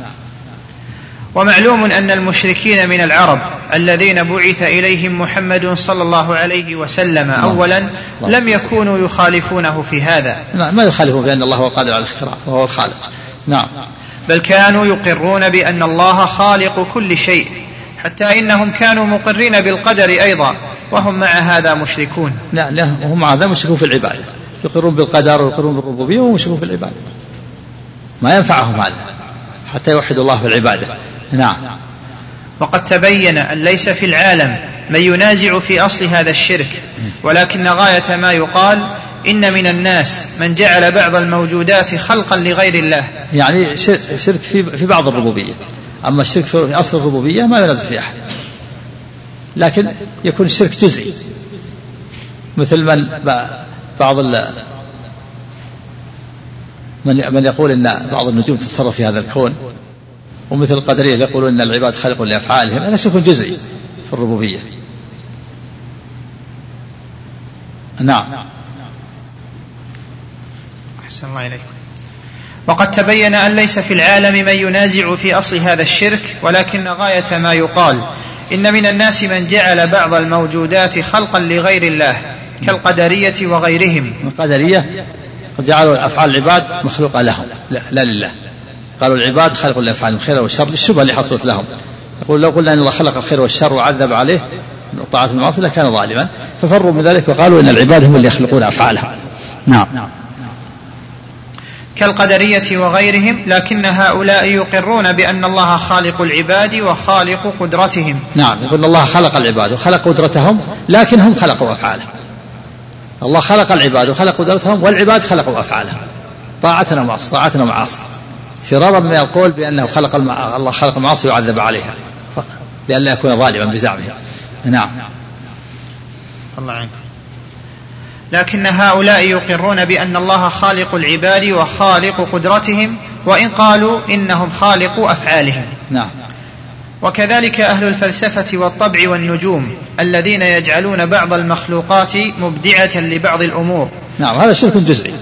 ومعلوم أن المشركين من العرب الذين بعث إليهم محمد صلى الله عليه وسلم. اولا لم يكونوا يخالفونه في هذا. ما يخالفون بان الله هو القادر على الاختراع وهو الخالق. نعم. بل كانوا يقرون بأن الله خالق كل شيء حتى إنهم كانوا مقرين بالقدر أيضا وهم مع هذا مشركون. لا لا وهم مع هذا مشركون في العباده يقرون بالقدر ويقرون بالربوبية وهم مشركون في العباده ما ينفعهم هذا حتى يوحدوا الله في العبادة. نعم. وقد تبين أن ليس في العالم من ينازع في أصل هذا الشرك ولكن غاية ما يقال إن من الناس من جعل بعض الموجودات خلقا لغير الله. يعني شرك في في بعض الربوبية. أما الشرك في أصل الربوبية ما ينازع في أحد. لكن يكون الشرك جزئي. مثل من بعض من من يقول إن بعض النجوم تتصرف في هذا الكون. ومثل القدرية يقولون أن العباد خلق لأفعالهم هذا شرك جزئي في الربوبية. نعم. أحسن الله إليكم وقد تبين أن ليس في العالم من ينازع في أصل هذا الشرك ولكن غاية ما يقال. إن من الناس من جعل بعض الموجودات خلقا لغير الله كالقدرية وغيرهم. القدرية قد جعلوا أفعال العباد مخلوقة لهم لا, لا لله. قالوا العباد خلق لأفعال الخير والشر للشبهة اللي حصلت لهم. يقول لو قلنا أن الله خلق الخير والشر وعذب عليه طاعة المعاصي لكان ظالما. ففروا من ذلك وقالوا إن العباد هم اللي يخلقون أفعالها نعم. كالقدرية وغيرهم لكن هؤلاء يقرون بأن الله خالق العباد وخالق قدرتهم. نعم. يقول الله خلق العباد وخلق قدرتهم لكن هم خلقوا أفعالهم. الله خلق العباد وخلق قدرتهم والعباد خلقوا أفعالهم. طاعة ومعصية طاعة ومعاصي فرارا من القول بأنه خلق المع... الله خلق المعاصي وعذب عليها. لئلا يكون ظالما بزعمه. نعم. الله عنك. لكن هؤلاء يقرون بأن الله خالق العباد وخالق قدرتهم وإن قالوا إنهم خالق أفعالهم. نعم. وكذلك أهل الفلسفة والطبع والنجوم الذين يجعلون بعض المخلوقات مبدعة لبعض الأمور. نعم هذا شرك جزئي.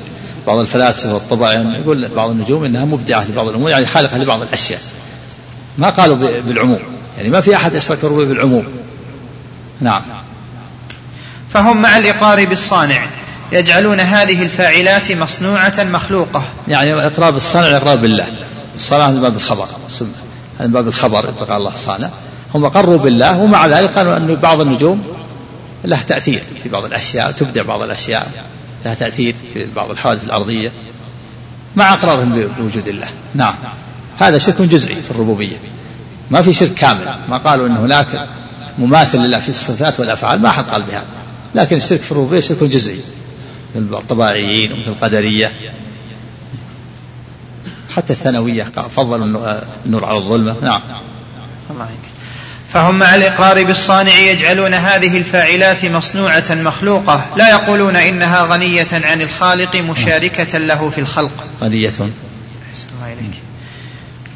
بعض الفلاسفة والطبع يقول بعض النجوم إنها مبدعة لبعض الأمور يعني خالقة لبعض الأشياء. ما قالوا بالعموم يعني ما في أحد أشرك الربوبية بالعموم. نعم. فهم مع الإقرار بالصانع يجعلون هذه الفاعلات مصنوعة مخلوقة. يعني الإقرار بالصانع الإقرار بالله؟ الصلاة من باب الخبر هذا من باب الخبر قال الله صانع هم أقروا بالله ومع ذلك قالوا أن بعض النجوم له تأثير في بعض الأشياء تبدع بعض الأشياء. لها تأثير في بعض الحوادث الأرضية مع إقرارهم بوجود الله. نعم. هذا شرك جزئي في الربوبية. ما في شرك كامل. ما قالوا أن هناك مماثل لله في الصفات والأفعال ما حد قال بهذا لكن الشرك في الربوبية شرك جزئي. مثل الطباعيين ومثل القدرية. حتى الثانوية فضلوا النور على الظلمة. نعم. الله فهم مع الإقرار بالصانع يجعلون هذه الفاعلات مصنوعة مخلوقة لا يقولون إنها غنية عن الخالق مشاركة له في الخلق. غنية. الله إليك.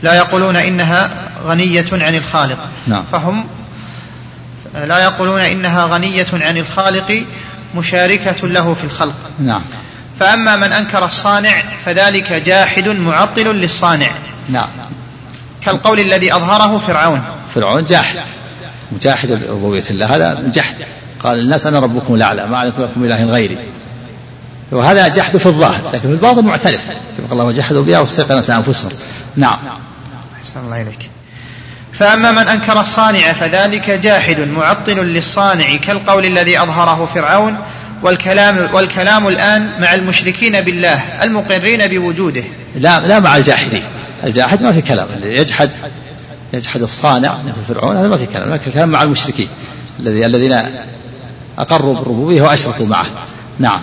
لا يقولون إنها غنية عن الخالق. نعم. فهم لا يقولون إنها غنية عن الخالق مشاركة له في الخلق. نعم. فأما من أنكر الصانع فذلك جاحد معطل للصانع. نعم. كالقول الذي أظهره فرعون. فرعون جاحد. مجاحد ربوبية الله. هذا جحد. قال الناس أنا ربكم الأعلى ما علمت لكم إله غيري. وهذا جحد في الظاهر لكن في الباطن معترف. كما قال الله وجحدوا بها واستيقنت أنفسهم. نعم. أحسن الله إليك. فأما من أنكر الصانع فذلك جاحد معطل للصانع كالقول الذي أظهره فرعون والكلام والكلام الآن مع المشركين بالله المقرين بوجوده. لا لا مع الجاحدين. الجاحد ما في كلام. اللي يجحد يجحد الصانع مثل فرعون هذا ما في كلام لكن الكلام مع المشركين الذي الذين أقروا بالربوبية وأشركوا معه. نعم.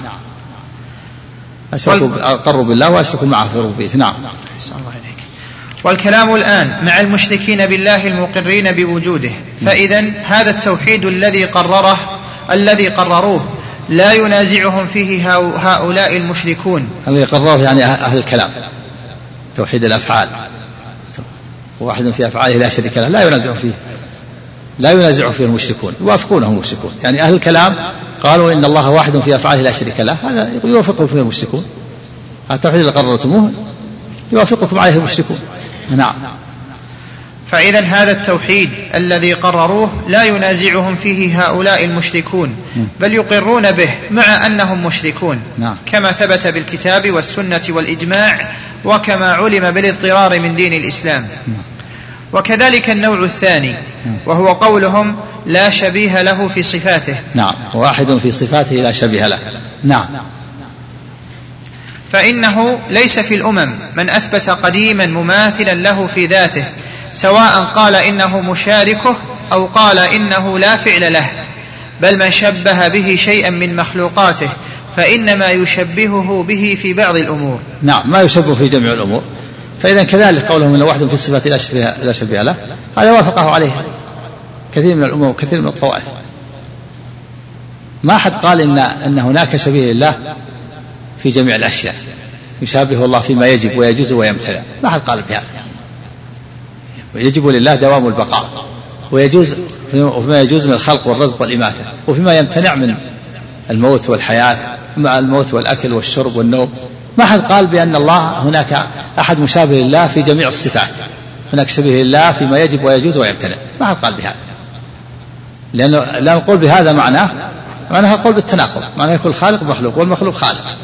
أشركوا أقروا بالله وأشركوا معه في الربوبية. نعم. الله والكلام الآن مع المشركين بالله المقرين بوجوده. فإذا هذا التوحيد الذي قرره الذي قرروه لا ينازعهم فيه هؤلاء المشركون. الذي قرروه يعني أهل الكلام. توحيد الأفعال. واحد في أفعاله لا شريك له لا ينازع فيه. لا ينازع فيه المشركون يوافقونه المشركون. يعني أهل الكلام قالوا إن الله واحد في أفعاله لا شريك له هذا يوافقه فيه المشركون. هذا التوحيد اللي قررتموه يوافقكم عليه المشركون. نعم. فإذا هذا التوحيد الذي قرروه لا ينازعهم فيه هؤلاء المشركون بل يقرون به مع أنهم مشركون. نعم. كما ثبت بالكتاب والسنة والإجماع وكما علم بالاضطرار من دين الإسلام. وكذلك النوع الثاني وهو قولهم لا شبيه له في صفاته. نعم واحد في صفاته لا شبيه له. نعم. فإنه ليس في الأمم من أثبت قديما مماثلا له في ذاته سواء قال إنه مشاركه أو قال إنه لا فعل له بل من شبه به شيئا من مخلوقاته فإنما يشبهه به في بعض الأمور. نعم ما يشبه في جميع الأمور. فإذا كذلك قولهم أن واحد في الصفات لا شبيه, لا شبيه له هذا وافقه عليه كثير من الأمم وكثير من الطوائف. ما أحد قال إن أن هناك شبيه لله في جميع الأشياء. يشابه الله فيما يجب ويجوز ويمتنع. ما أحد قال بهذا. ويجب لله دوام البقاء ويجوز وفيما يجوز من الخلق والرزق والإماتة وفيما يمتنع من الموت والحياة مع الموت والأكل والشرب والنوم. ما حد قال بأن الله هناك أحد مشابه لله في جميع الصفات. هناك شبيه لله فيما يجب ويجوز ويمتنع. ما حد قال بهذا. لأنه لا نقول بهذا معناه معناها قول بالتناقض. معناه يكون الخالق مخلوق والمخلوق خالق.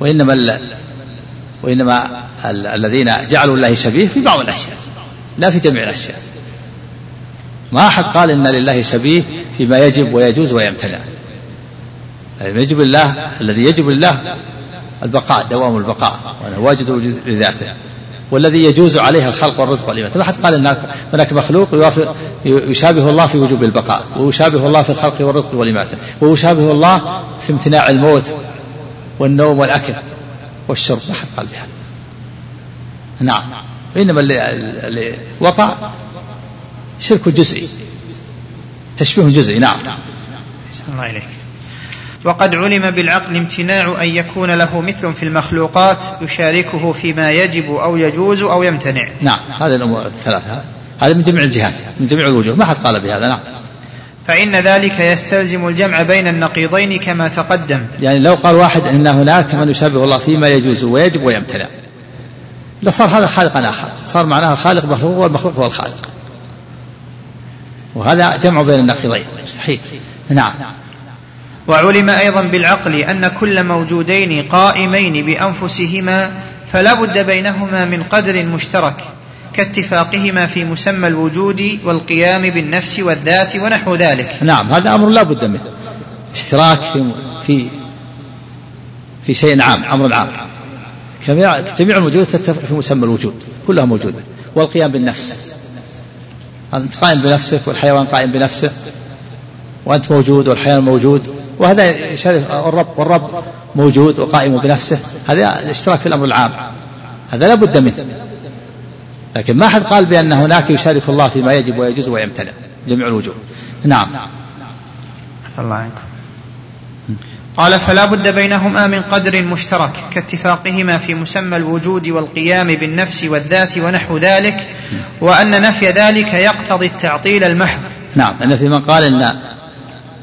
وإنما وإنما الذين جعلوا الله شبيه في بعض الأشياء لا في جميع الأشياء. ما أحد قال إن لله شبيه فيما يجب ويجوز ويمتنع. يعني يجب لله الذي يجب لله البقاء دوام البقاء وأنه واجد لذاته. والذي يجوز عليه الخلق والرزق والإماتة ما حد قال إن هناك مخلوق يوافق يشابه الله في وجوب البقاء ويشابه الله في الخلق والرزق والإماتة ويشابه الله في امتناع الموت والنوم والأكل والشرب. ما حد قال بهذا. نعم. إنما اللي وقع شرك جزئي. تشبيه جزئي نعم. الله إليك. وقد علم بالعقل امتناع أن يكون له مثل في المخلوقات يشاركه فيما يجب أو يجوز أو يمتنع. نعم. هذه الأمور الثلاثة. هذا من جميع الجهات من جميع الوجوه. ما حد قال بهذا نعم. فإن ذلك يستلزم الجمع بين النقيضين كما تقدم. يعني لو قال واحد أن هناك من يشابه الله فيما يجوز ويجب ويمتنع. لصار هذا خالقا آخر. صار معناها الخالق مخلوق والمخلوق هو الخالق. وهذا جمع بين النقيضين. مستحيل نعم. وعلم أيضا بالعقل أن كل موجودين قائمين بأنفسهما فلا بد بينهما من قدر مشترك كاتفاقهما في مسمى الوجود والقيام بالنفس والذات ونحو ذلك. نعم هذا أمر لا بد منه. اشتراك في في في شيء عام أمر عام. جميع الموجودات تتفق في مسمى الوجود كلها موجودة. والقيام بالنفس. أنت قائم بنفسك والحيوان قائم بنفسه وأنت موجود والحيوان موجود وهذا يشارك الرب والرب موجود وقائم بنفسه هذا الاشتراك في الأمر العام هذا لا بد منه. لكن ما حد قال بأن هناك يشارك الله فيما يجب ويجوز ويمتنع جميع الوجوه. نعم. الله عنكم. قال فلا بد بينهما من قدر مشترك كاتفاقهما في مسمى الوجود والقيام بالنفس والذات ونحو ذلك وأن نفي ذلك يقتضي التعطيل المحض. نعم. أن في من قال أن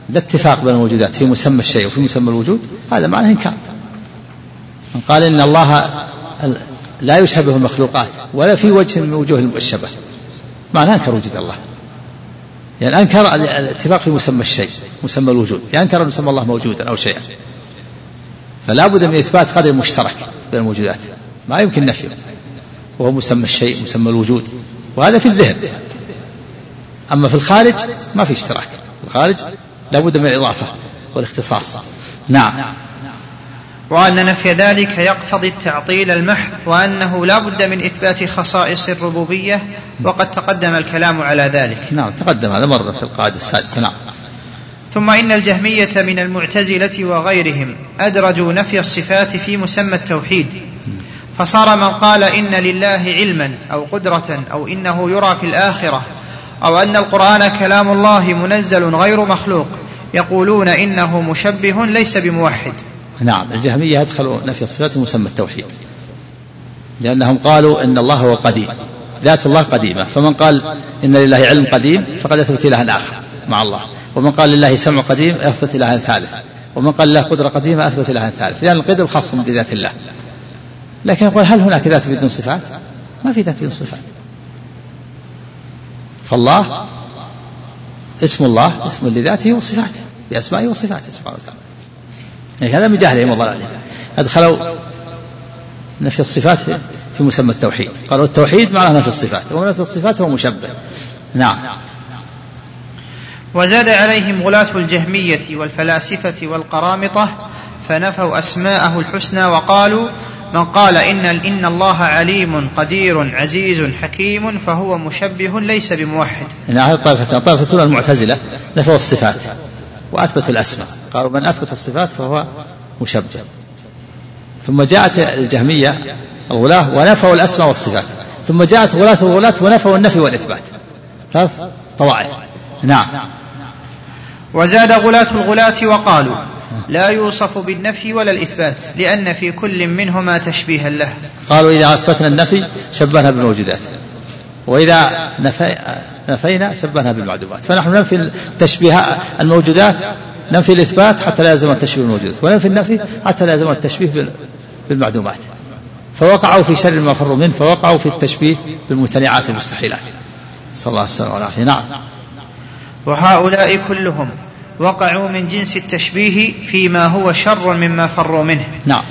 لا اتفاق بين الموجودات في مسمى الشيء وفي مسمى الوجود هذا معناه إنكار. من قال إن الله لا يشبه المخلوقات ولا في وجه من وجوه الشبه. معناه أنكر وجود الله. يعني أنكر الاتفاق في مسمى الشيء مسمى الوجود يعني أنكر أن يسمى الله موجودا أو شيئا. فلا بد من إثبات قدر مشترك بين الموجودات ما يمكن نفيه وهو مسمى الشيء مسمى الوجود وهذا في الذهن. أما في الخارج ما في اشتراك في الخارج لا بد من الإضافة والإختصاص. نعم. وأن نفي ذلك يقتضي التعطيل المحض وأنه لا بد من إثبات خصائص الربوبية وقد تقدم الكلام على ذلك. نعم تقدم هذا مرة في القاعدة السادسة نعم. ثم إن الجهمية من المعتزلة وغيرهم أدرجوا نفي الصفات في مسمى التوحيد. فصار من قال إن لله علما أو قدرة أو إنه يرى في الآخرة أو أن القرآن كلام الله منزل غير مخلوق يقولون إنه مشبه ليس بموحد. نعم الجهمية أدخلوا نفي الصفات مسمى التوحيد. لأنهم قالوا إن الله هو قديم ذات الله قديمة. فمن قال إن لله علم قديم فقد أثبت إلها آخر مع الله. ومن قال لله سمع قديم أثبت إلها ثالث. ومن قال له قدرة قديمة أثبت إلها ثالث. لأن القدر خاص بذات الله. لكن يقول هل هناك ذات بدون صفات؟ ما في ذات بدون صفات. فالله اسم الله اسم لذاته وصفاته بأسمائه وصفاته سبحانه وتعالى. يعني هذا من جهلهم وضلالهم أدخلوا نفي الصفات في مسمى التوحيد. قالوا التوحيد معناه نفي الصفات ونفي الصفات هو مشبه. نعم. وزاد عليهم غلاة الجهمية والفلاسفة والقرامطة فنفوا أسماءه الحسنى وقالوا من قال إن إن الله عليم قدير عزيز حكيم فهو مشبه ليس بموحد. هذه الطائفة الطائفة المعتزلة نفوا الصفات. وأثبتوا الأسماء. قالوا من أثبت الصفات فهو مشبه. ثم جاءت الجهمية الغلاة ونفوا الأسماء والصفات. ثم جاءت غلاة الغلاة ونفوا النفي والإثبات. ثلاث طوائف. نعم. وزاد غلاة الغلاة وقالوا لا يوصف بالنفي ولا الإثبات لأن في كل منهما تشبيها له. قالوا إذا أثبتنا النفي شبهنا بالموجودات. وإذا نفي نفينا شبهنا بالمعدومات. فنحن ننفي تشبيه الموجودات ننفي الإثبات حتى لا يلزم التشبيه بالموجودات وننفي النفي حتى لا يلزم التشبيه بالمعدومات. فوقعوا في شر ما فروا منه فوقعوا في التشبيه بالممتنعات المستحيلات. صلى الله عليه وسلم والعافية. نعم. وهؤلاء كلهم وقعوا من جنس التشبيه فيما هو شر مما فروا منه. نعم.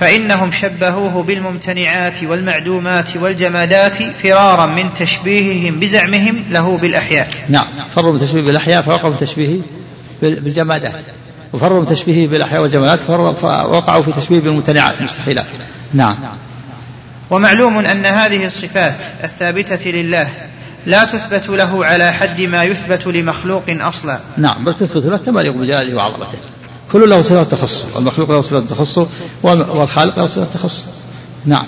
فإنهم شبهوه بالممتنعات والمعدومات والجمادات فرارا من تشبيههم بزعمهم له بالأحياء. نعم. فروا من تشبيه بالأحياء فوقعوا في تشبيهه بالجمادات. وفروا من تشبيهه بالأحياء والجمادات فوقعوا في تشبيه بالممتنعات المستحيلات نعم. ومعلوم أن هذه الصفات الثابتة لله لا تثبت له على حد ما يثبت لمخلوق أصلا. نعم بل تثبت له كما يقوم بجلاله وعظمته. كل له صفة تخص والمخلوق له صفة تخص والخالق له صفة تخص نعم.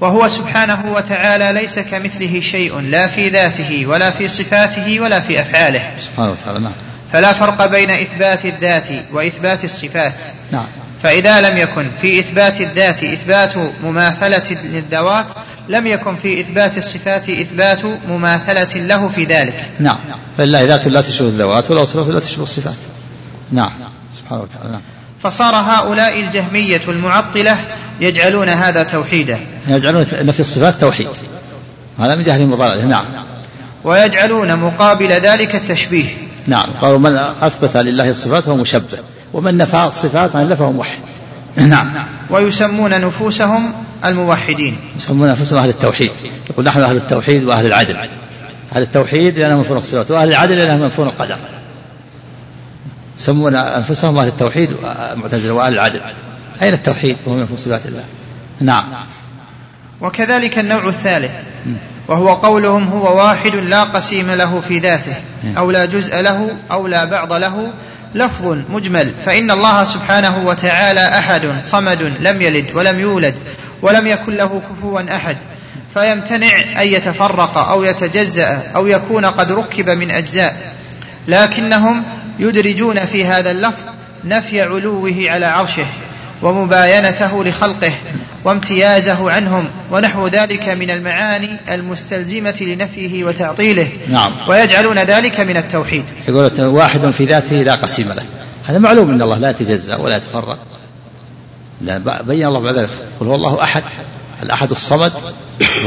وهو سبحانه وتعالى ليس كمثله شيء لا في ذاته ولا في صفاته ولا في أفعاله. سبحانه وتعالى نعم. فلا فرق بين إثبات الذات وإثبات الصفات. نعم. فإذا لم يكن في إثبات الذات إثبات مماثلة للذوات لم يكن في إثبات الصفات إثبات مماثلة له في ذلك. نعم. فلله ذات لا تشبه الذوات ولا صفات لا تشبه الصفات. نعم. سبحانه وتعالى. نعم. فصار هؤلاء الجهمية المعطلة يجعلون هذا توحيدا يجعلون نفي الصفات توحيد. هذا من جهل المضارع. نعم. ويجعلون مقابل ذلك التشبيه. نعم. قالوا من أثبت لله الصفات فهو مشبه. ومن نفى الصفات عن الله فهو موحد. نعم. ويسمون نفوسهم الموحدين. يسمون أنفسهم أهل التوحيد. يقول نحن أهل التوحيد وأهل العدل. أهل التوحيد لأنهم ينفون الصفات وأهل العدل لأنهم ينفون القدر. يسمون أنفسهم أهل التوحيد معتزلة وأهل العدل. أين التوحيد وهم ينفون صفات الله؟ نعم. وكذلك النوع الثالث وهو قولهم هو واحد لا قسيم له في ذاته أو لا جزء له أو لا بعض له لفظ مجمل. فإن الله سبحانه وتعالى أحد صمد لم يلد ولم يولد ولم يكن له كفوا أحد. فيمتنع أن يتفرق أو يتجزأ أو يكون قد ركب من أجزاء. لكنهم يدرجون في هذا اللفظ نفي علوه على عرشه ومباينته لخلقه وامتيازه عنهم ونحو ذلك من المعاني المستلزمة لنفيه وتعطيله. نعم. ويجعلون ذلك من التوحيد. يقول واحد في ذاته لا قسيم له. هذا معلوم إن الله لا يتجزأ ولا يتفرق. لا بين الله بعد ذلك. قل هو الله أحد. الأحد الصمد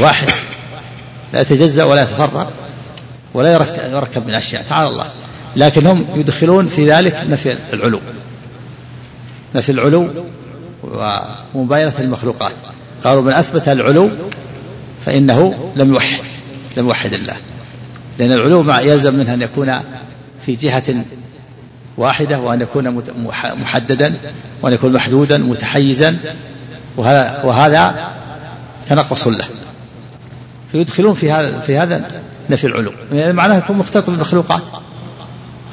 واحد. لا يتجزأ ولا يتفرق ولا يركب من أشياء. تعالى الله. لكن هم يدخلون في ذلك نفي العلو. نفي العلو ومباينة المخلوقات. قالوا من أثبت العلو فإنه لم يوحد لم يوحد الله. لأن العلو مع يلزم منها أن يكون في جهة واحدة وأن يكون محددا وأن يكون محدودا متحيزا. وهذا وهذا تنقص له. فيدخلون في هذا في هذا نفي العلو. يعني معناه يكون مختلط بالمخلوقات.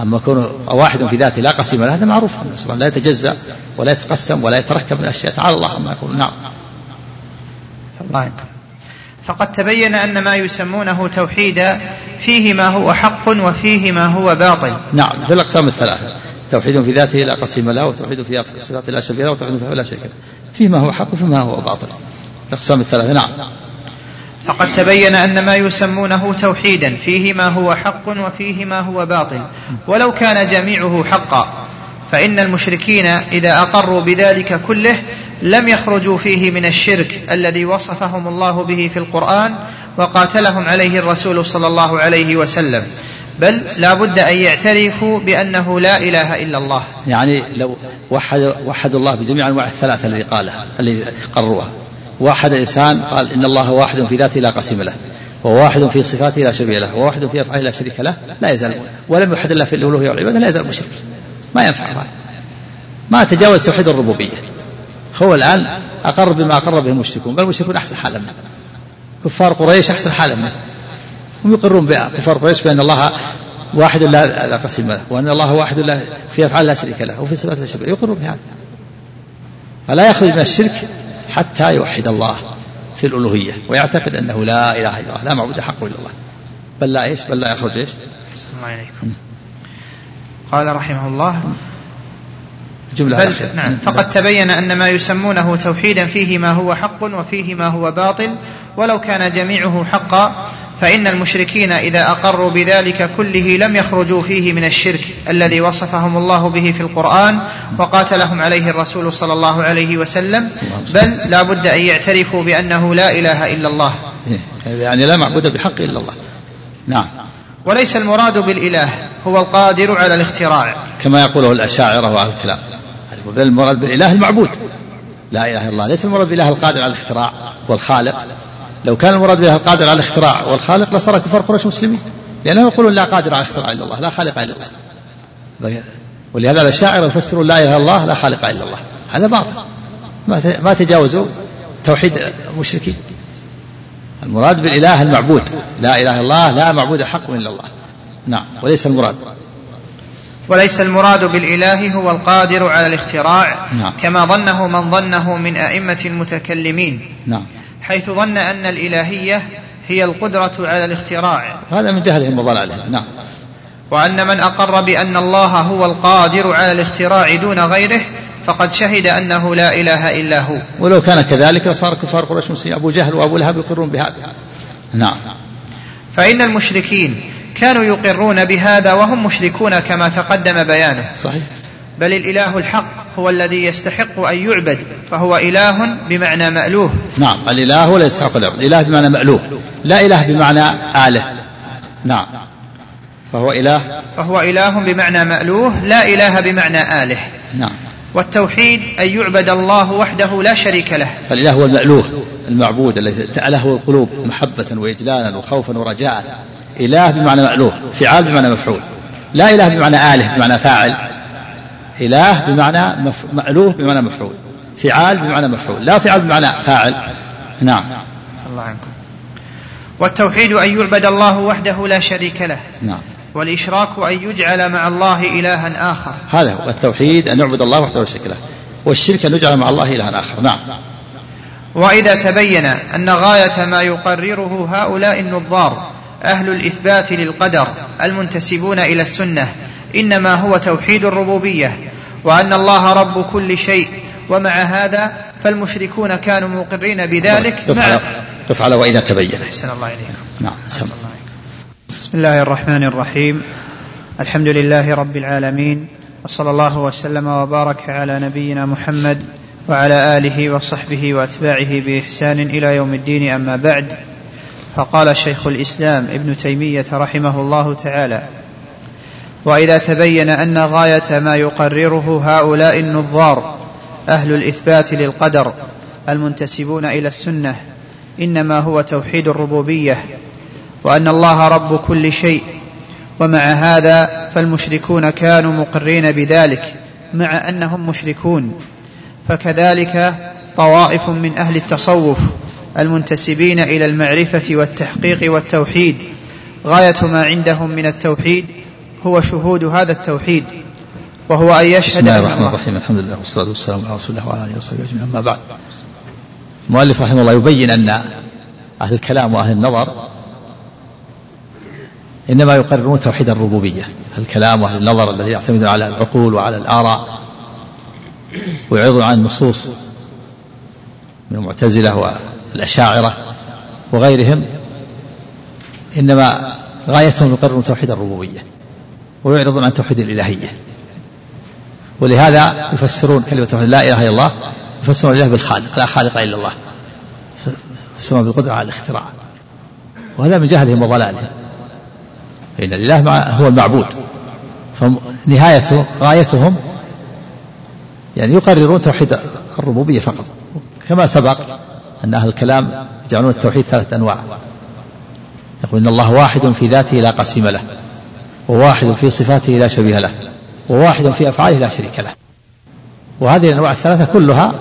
أما كونه واحد في ذاته لا قسيم له هذا معروف. لا يتجزأ ولا يتقسم ولا يتركب من الأشياء. تعالى الله عما يقول نعم. الله فقد تبين أن ما يسمونه توحيدا فيه ما هو حق وفيه ما هو باطل. نعم. في الأقسام الثلاثة. توحيد في ذاته لا قسيم له وتوحيد في صفات لا شبيه له وتوحيد في لا شريك له. فيما هو حق وفيما هو باطل. الأقسام الثلاثة. نعم. فقد تبين أن ما يسمونه توحيدا فيه ما هو حق وفيه ما هو باطل. ولو كان جميعه حقا فإن المشركين إذا أقروا بذلك كله لم يخرجوا فيه من الشرك الذي وصفهم الله به في القرآن وقاتلهم عليه الرسول صلى الله عليه وسلم. بل لا بد أن يعترفوا بأنه لا إله إلا الله. يعني لو وحد وحدوا الله بجميع أنواع الثلاثة الذي قالها الذي قرروها واحد الإنسان قال إن الله واحد في ذاته لا قسم له وواحد في صفاته لا شبيه له وواحد في أفعاله لا شريك له لا يزال ولم يوحد الله في الألوهية والعبادة لا يزال مشرك ما ينفع هذا. ما تجاوز توحيد الربوبية. هو الآن أقر بما أقر به المشركون بل المشركون أحسن حالا منه. كفار قريش أحسن حالا منه. هم يقرون كفار قريش بأن الله واحد لا لا قسم له وأن الله واحد لا في أفعال لا شريك له وفي صفات لا شريك له يقرون بهذا. فلا يخرج من الشرك حتى يوحد الله في الألوهية ويعتقد أنه لا إله إلا الله لا معبود حق إلا الله. بل لا إيش؟ بل لا يخرج إيش؟ الله عليكم. قال رحمه الله جملة بل نعم فقد تبين أن ما يسمونه توحيدا فيه ما هو حق وفيه ما هو باطل ولو كان جميعه حقا فإن المشركين إذا أقروا بذلك كله لم يخرجوا فيه من الشرك الذي وصفهم الله به في القرآن وقاتلهم عليه الرسول صلى الله عليه وسلم بل لا بد أن يعترفوا بأنه لا إله إلا الله. يعني لا معبود بحق إلا الله. نعم. وليس المراد بالإله هو القادر على الاختراع. كما يقوله الأشاعرة وأهل الكلام. بل المراد بالإله المعبود. لا إله إلا الله. ليس المراد بالإله القادر على الاختراع والخالق لو كان المراد بها القادر على الاختراع والخالق لصار كفار قريش مسلمين. لأنهم يقولون لا قادر على الاختراع إلا الله لا خالق إلا الله. ولهذا الشاعر يفسرون لا إله إلا الله لا خالق إلا الله. هذا باطل. ما تجاوزوا توحيد المشركين. المراد بالإله المعبود. لا إله إلا الله لا معبود حق إلا الله. نعم. وليس المراد. وليس المراد بالإله هو القادر على الاختراع نعم. كما ظنه من ظنه من أئمة المتكلمين نعم. حيث ظن أن الإلهية هي القدرة على الاختراع. هذا من جهلهم وضلالهم نعم. وأن من أقر بأن الله هو القادر على الاختراع دون غيره فقد شهد أنه لا إله إلا هو. ولو كان كذلك لصار كفار قريش مسلمين. أبو جهل وأبو لهب يقرون بهذا. نعم. فإن المشركين كانوا يقرون بهذا وهم مشركون كما تقدم بيانه. صحيح. بل الإله الحق هو الذي يستحق أن يعبد فهو إله بمعنى مألوه. نعم الإله ولا يستحق العبد الإله بمعنى مألوه. لا إله بمعنى آله. نعم. فهو إله. فهو إله بمعنى مألوه لا إله بمعنى آله. نعم. والتوحيد أن يعبد الله وحده لا شريك له. فالإله هو المألوه المعبود الذي تأله القلوب محبة وإجلالا وخوفا ورجاء. إله بمعنى مألوه فعال بمعنى مفعول. لا إله بمعنى آله بمعنى فاعل. إله بمعنى مف... مألوه بمعنى مفعول. فعال بمعنى مفعول. لا فعل بمعنى فاعل. نعم. الله عنكم. والتوحيد أن يعبد الله وحده لا شريك له. نعم. والإشراك أن يجعل مع الله إلها آخر. هذا هو التوحيد أن يعبد الله وحده لا شريك له. والشرك أن يجعل مع الله إلها آخر. نعم. وإذا تبين أن غاية ما يقرره هؤلاء النظار أهل الإثبات للقدر المنتسبون إلى السنة إنما هو توحيد الربوبية وأن الله رب كل شيء ومع هذا فالمشركون كانوا مقرين بذلك. مع تفعل وإذا تبين. أحسن الله إليكم. نعم بسم الله الرحمن الرحيم. الحمد لله رب العالمين وصلى الله وسلم وبارك على نبينا محمد وعلى آله وصحبه وأتباعه بإحسان إلى يوم الدين أما بعد فقال شيخ الإسلام ابن تيمية رحمه الله تعالى وإذا تبين أن غاية ما يقرره هؤلاء النظار أهل الإثبات للقدر المنتسبون إلى السنة إنما هو توحيد الربوبية وأن الله رب كل شيء ومع هذا فالمشركون كانوا مقرين بذلك مع أنهم مشركون فكذلك طوائف من أهل التصوف المنتسبين إلى المعرفة والتحقيق والتوحيد غاية ما عندهم من التوحيد هو شهود هذا التوحيد وهو أن يشهد بسم الله الرحمن الرحيم. الحمد لله والصلاة والسلام على رسول الله وعلى آله وصحبه أجمعين. أما بعد المؤلف رحمه الله يبين أن أهل الكلام وأهل النظر إنما يقررون توحيد الربوبية الكلام وأهل النظر الذي يعتمدون على العقول وعلى الآراء ويعرضون عن النصوص من المعتزلة والأشاعرة وغيرهم. إنما غايتهم يقررون توحيد الربوبية. ويعرضون عن توحيد الإلهية. ولهذا يفسرون كلمة توحيد لا إله إلا الله يفسرون الإله بالخالق لا خالق إلا الله. يفسرون بالقدرة على الاختراع. وهذا من جهلهم وضلالهم. فإن الإله هو المعبود. فنهاية غايتهم يعني يقررون توحيد الربوبية فقط. كما سبق أن أهل الكلام يجعلون التوحيد ثلاثة أنواع. يقول إن الله واحد في ذاته لا قسيم له. وواحد في صفاته لا شبيه له وواحد في أفعاله لا شريك له. وهذه الأنواع الثلاثة كلها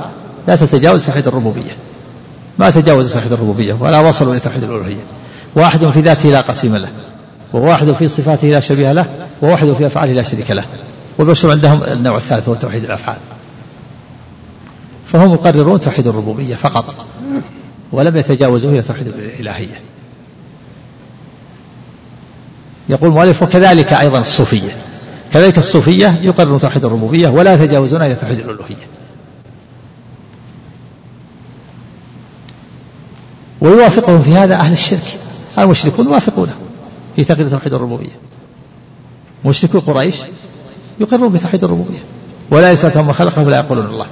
لا تتجاوز توحيد الربوبية. ما تجاوز توحيد الربوبية ولا وصلوا إلى توحيد الألوهية. واحد في ذاته لا قسيم له وواحد في صفاته لا شبيه له وواحد في أفعاله لا شريك له. والبشر عندهم النوع الثالث هو توحيد الأفعال. فهم يقررون توحيد الربوبية فقط ولم يتجاوزوا إلى توحيد الإلهية. يقول المؤلف وكذلك أيضا الصوفية. كذلك الصوفية يقررون توحيد الربوبية ولا يتجاوزون إلى توحيد الألوهية. ويوافقهم في هذا أهل الشرك. المشركون يوافقونه في تقرير توحيد الربوبية. مشركو قريش يقرون بتوحيد الربوبية. ولا يسألهم من خلقه ولا يقولون الله.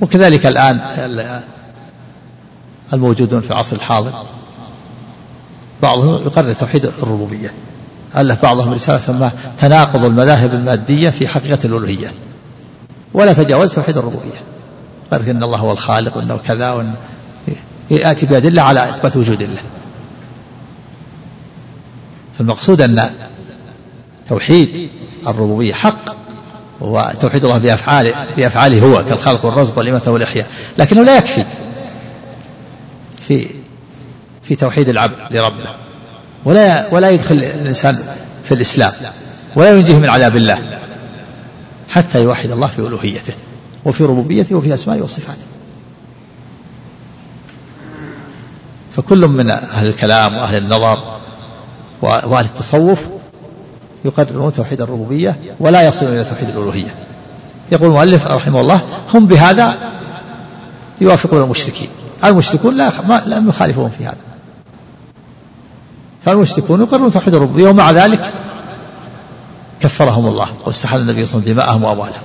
وكذلك الآن الموجودون في العصر الحاضر. بعضهم يقرر توحيد الربوبية. ألف بعضهم رسالة سماها تناقض المذاهب المادية في حقيقة الألوهية. ولا تجاوز توحيد الربوبية. قال إن الله هو الخالق وأنه كذا وأن يأتي بأدلة على إثبات وجود الله. فالمقصود أن توحيد الربوبية حق هو توحيد الله بأفعاله بأفعاله هو كالخلق والرزق والإماتة والإحياء. لكنه لا يكفي في في توحيد العبد لربه. ولا ولا يدخل الإنسان في الإسلام. ولا ينجيه من عذاب الله. حتى يوحد الله في ألوهيته وفي ربوبيته وفي أسمائه وصفاته. فكل من أهل الكلام وأهل النظر وأهل التصوف يقررون توحيد الربوبية ولا يصلون إلى توحيد الألوهية. يقول المؤلف رحمه الله هم بهذا يوافقون المشركين. المشركون لا لم يخالفون في هذا. فالمشركون يقررون توحيد الربوبية ومع ذلك كفرهم الله واستحل النبي صلى الله عليه وسلم دماءهم وأموالهم.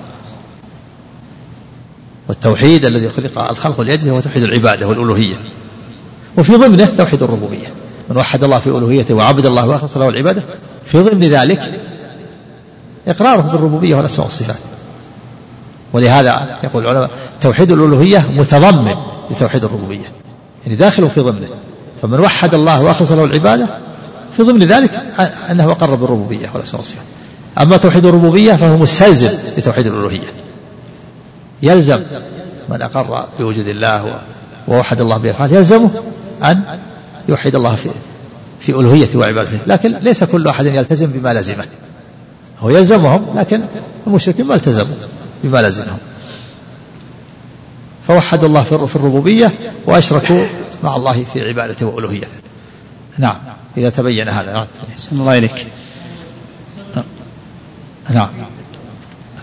والتوحيد الذي خلق الخلق لأجله هو توحيد العبادة والألوهية. وفي ضمنه توحيد الربوبية. من وحد الله في ألوهيته وعبد الله وأخلص له العبادة في ضمن ذلك إقراره بالربوبية والأسماء والصفات. ولهذا يقول العلماء توحيد الألوهية متضمن لتوحيد الربوبية. يعني داخل في ضمنه. فمن وحد الله وأخلص له العبادة في ضمن ذلك أنه أقر بالربوبية والأسماء والصفات أما توحيد الربوبية فهو مستلزم لتوحيد الألوهية. يلزم من أقر بوجود الله ووحد الله بأفعاله يلزمه أن يوحد الله في في ألوهيته وعبادته. لكن ليس كل أحد يلتزم بما لزمه. هو يلزمهم لكن المشركين ما التزموا بما لزمهم. فوحدوا الله في الربوبية وأشركوا مع الله في عبادته وألوهيته. نعم. إذا تبين هذا. أحسن الله إليك. نعم.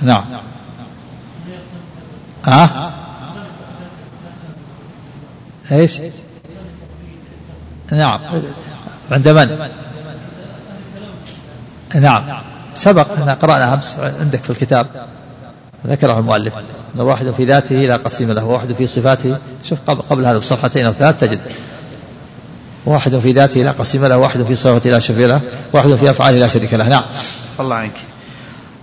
نعم. ها؟ إيش؟ نعم. عند من؟ نعم. سبق أن قرأنا أمس عندك في الكتاب. ذكره المؤلف. أن واحد في ذاته لا قسيم له وواحد في صفاته. شوف قبل هذا بصفحتين أو ثلاث تجد. واحد في ذاته لا قسيم له واحد في صفاته لا شريك له واحد في أفعاله لا شريك له. نعم. الله عنك.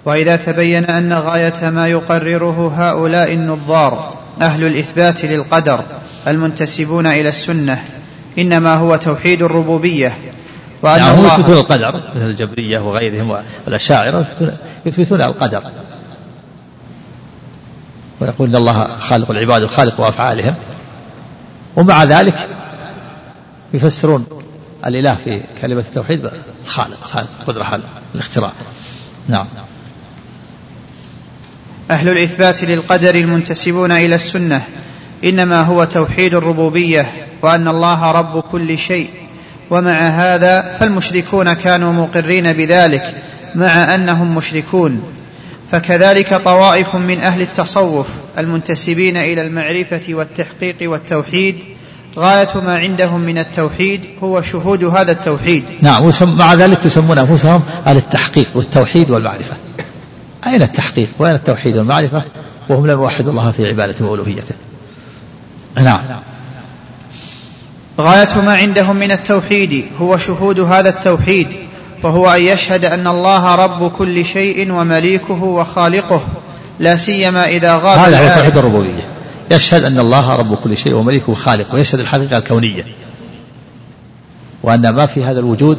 وإذا تبين أن غاية ما يقرره هؤلاء النظار أهل الإثبات للقدر المنتسبون إلى السنة إنما هو توحيد الربوبية وأن يعني الله يثبتون القدر مثل الجبرية وغيرهم والأشاعرة يثبتون القدر. ويقول إن الله خالق العباد وخالق أفعالهم. ومع ذلك يفسرون الإله في كلمة التوحيد الخالق الخالق قدرة خالق الاختراع نعم. أهل الإثبات للقدر المنتسبون إلى السنة إنما هو توحيد الربوبية وأن الله رب كل شيء. ومع هذا فالمشركون كانوا مقرين بذلك مع أنهم مشركون. فكذلك طوائف من أهل التصوف المنتسبين إلى المعرفة والتحقيق والتوحيد غاية ما عندهم من التوحيد هو شهود هذا التوحيد. نعم مع ذلك يسمون أنفسهم أهل التحقيق والتوحيد والمعرفة. أين التحقيق؟ وأين التوحيد والمعرفة؟ وهم لم يوحدوا الله في عبادته وألوهيته. نعم. غاية ما عندهم من التوحيد هو شهود هذا التوحيد وهو أن يشهد أن الله رب كل شيء ومليكه وخالقه لا سيما إذا غاب هذا هو توحيد الربوبية. يشهد أن الله رب كل شيء ومليكه وخالقه ويشهد الحقيقة الكونية. وأن ما في هذا الوجود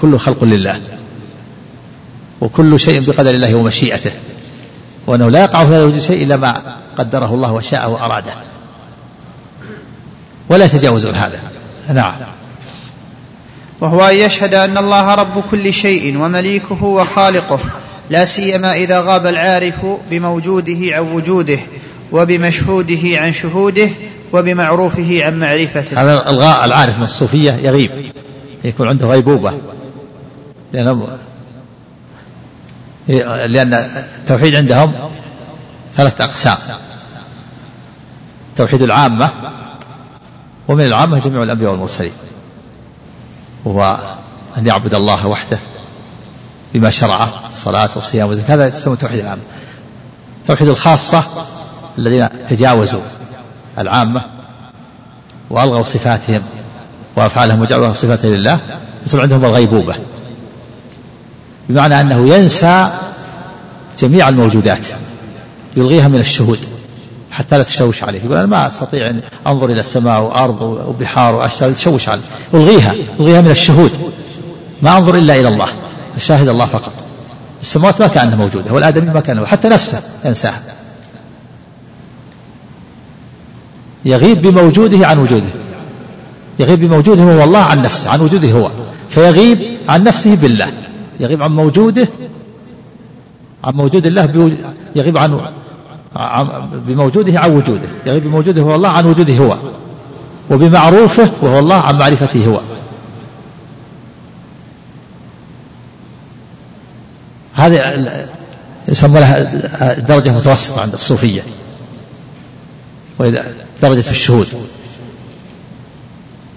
كل خلق لله. وكل شيء بقدر الله ومشيئته. وأنه لا يقع في هذا الوجود شيء إلا ما قدره الله وشاء وأراده. ولا يتجاوزون هذا. نعم. وهو أن يشهد أن الله رب كل شيء ومليكه وخالقه لا سيما إذا غاب العارف بموجوده عن وجوده وبمشهوده عن شهوده وبمعروفه عن معرفته. هذا الغاء العارف من الصوفية يغيب يكون عنده غيبوبة. لأنه لأن التوحيد عندهم ثلاثة أقسام. توحيد العامة ومن العامة جميع الأنبياء والمرسلين. وهو أن يعبد الله وحده بما شرعه الصلاة والصيام والزكاة. هذا يسمى توحيد العامة. توحيد الخاصة الذين تجاوزوا العامة وألغوا صفاتهم وأفعالهم وجعلوها صفات لله يصير عندهم الغيبوبة. بمعنى أنه ينسى جميع الموجودات يلغيها من الشهود حتى لا تشوش عليه يقول أنا ما أستطيع أن أنظر إلى السماء وأرض وبحار وأشجار تشوش عليه ألغيها ألغيها من الشهود. ما أنظر إلا إلى الله الشاهد الله فقط. السماوات ما كانت موجودة والآدمي ما كان حتى نفسه ينساها. يغيب بموجوده عن وجوده. يغيب بموجوده هو الله عن نفسه عن وجوده هو. فيغيب عن نفسه بالله. يغيب عن موجوده عن موجود الله يغيب عن بموجوده عن وجوده. يغيب بموجوده هو الله عن وجوده هو. وبمعروفه وهو الله عن معرفته هو. هذه يسمونها الدرجة درجة متوسطة عند الصوفية. وإذا درجة الشهود.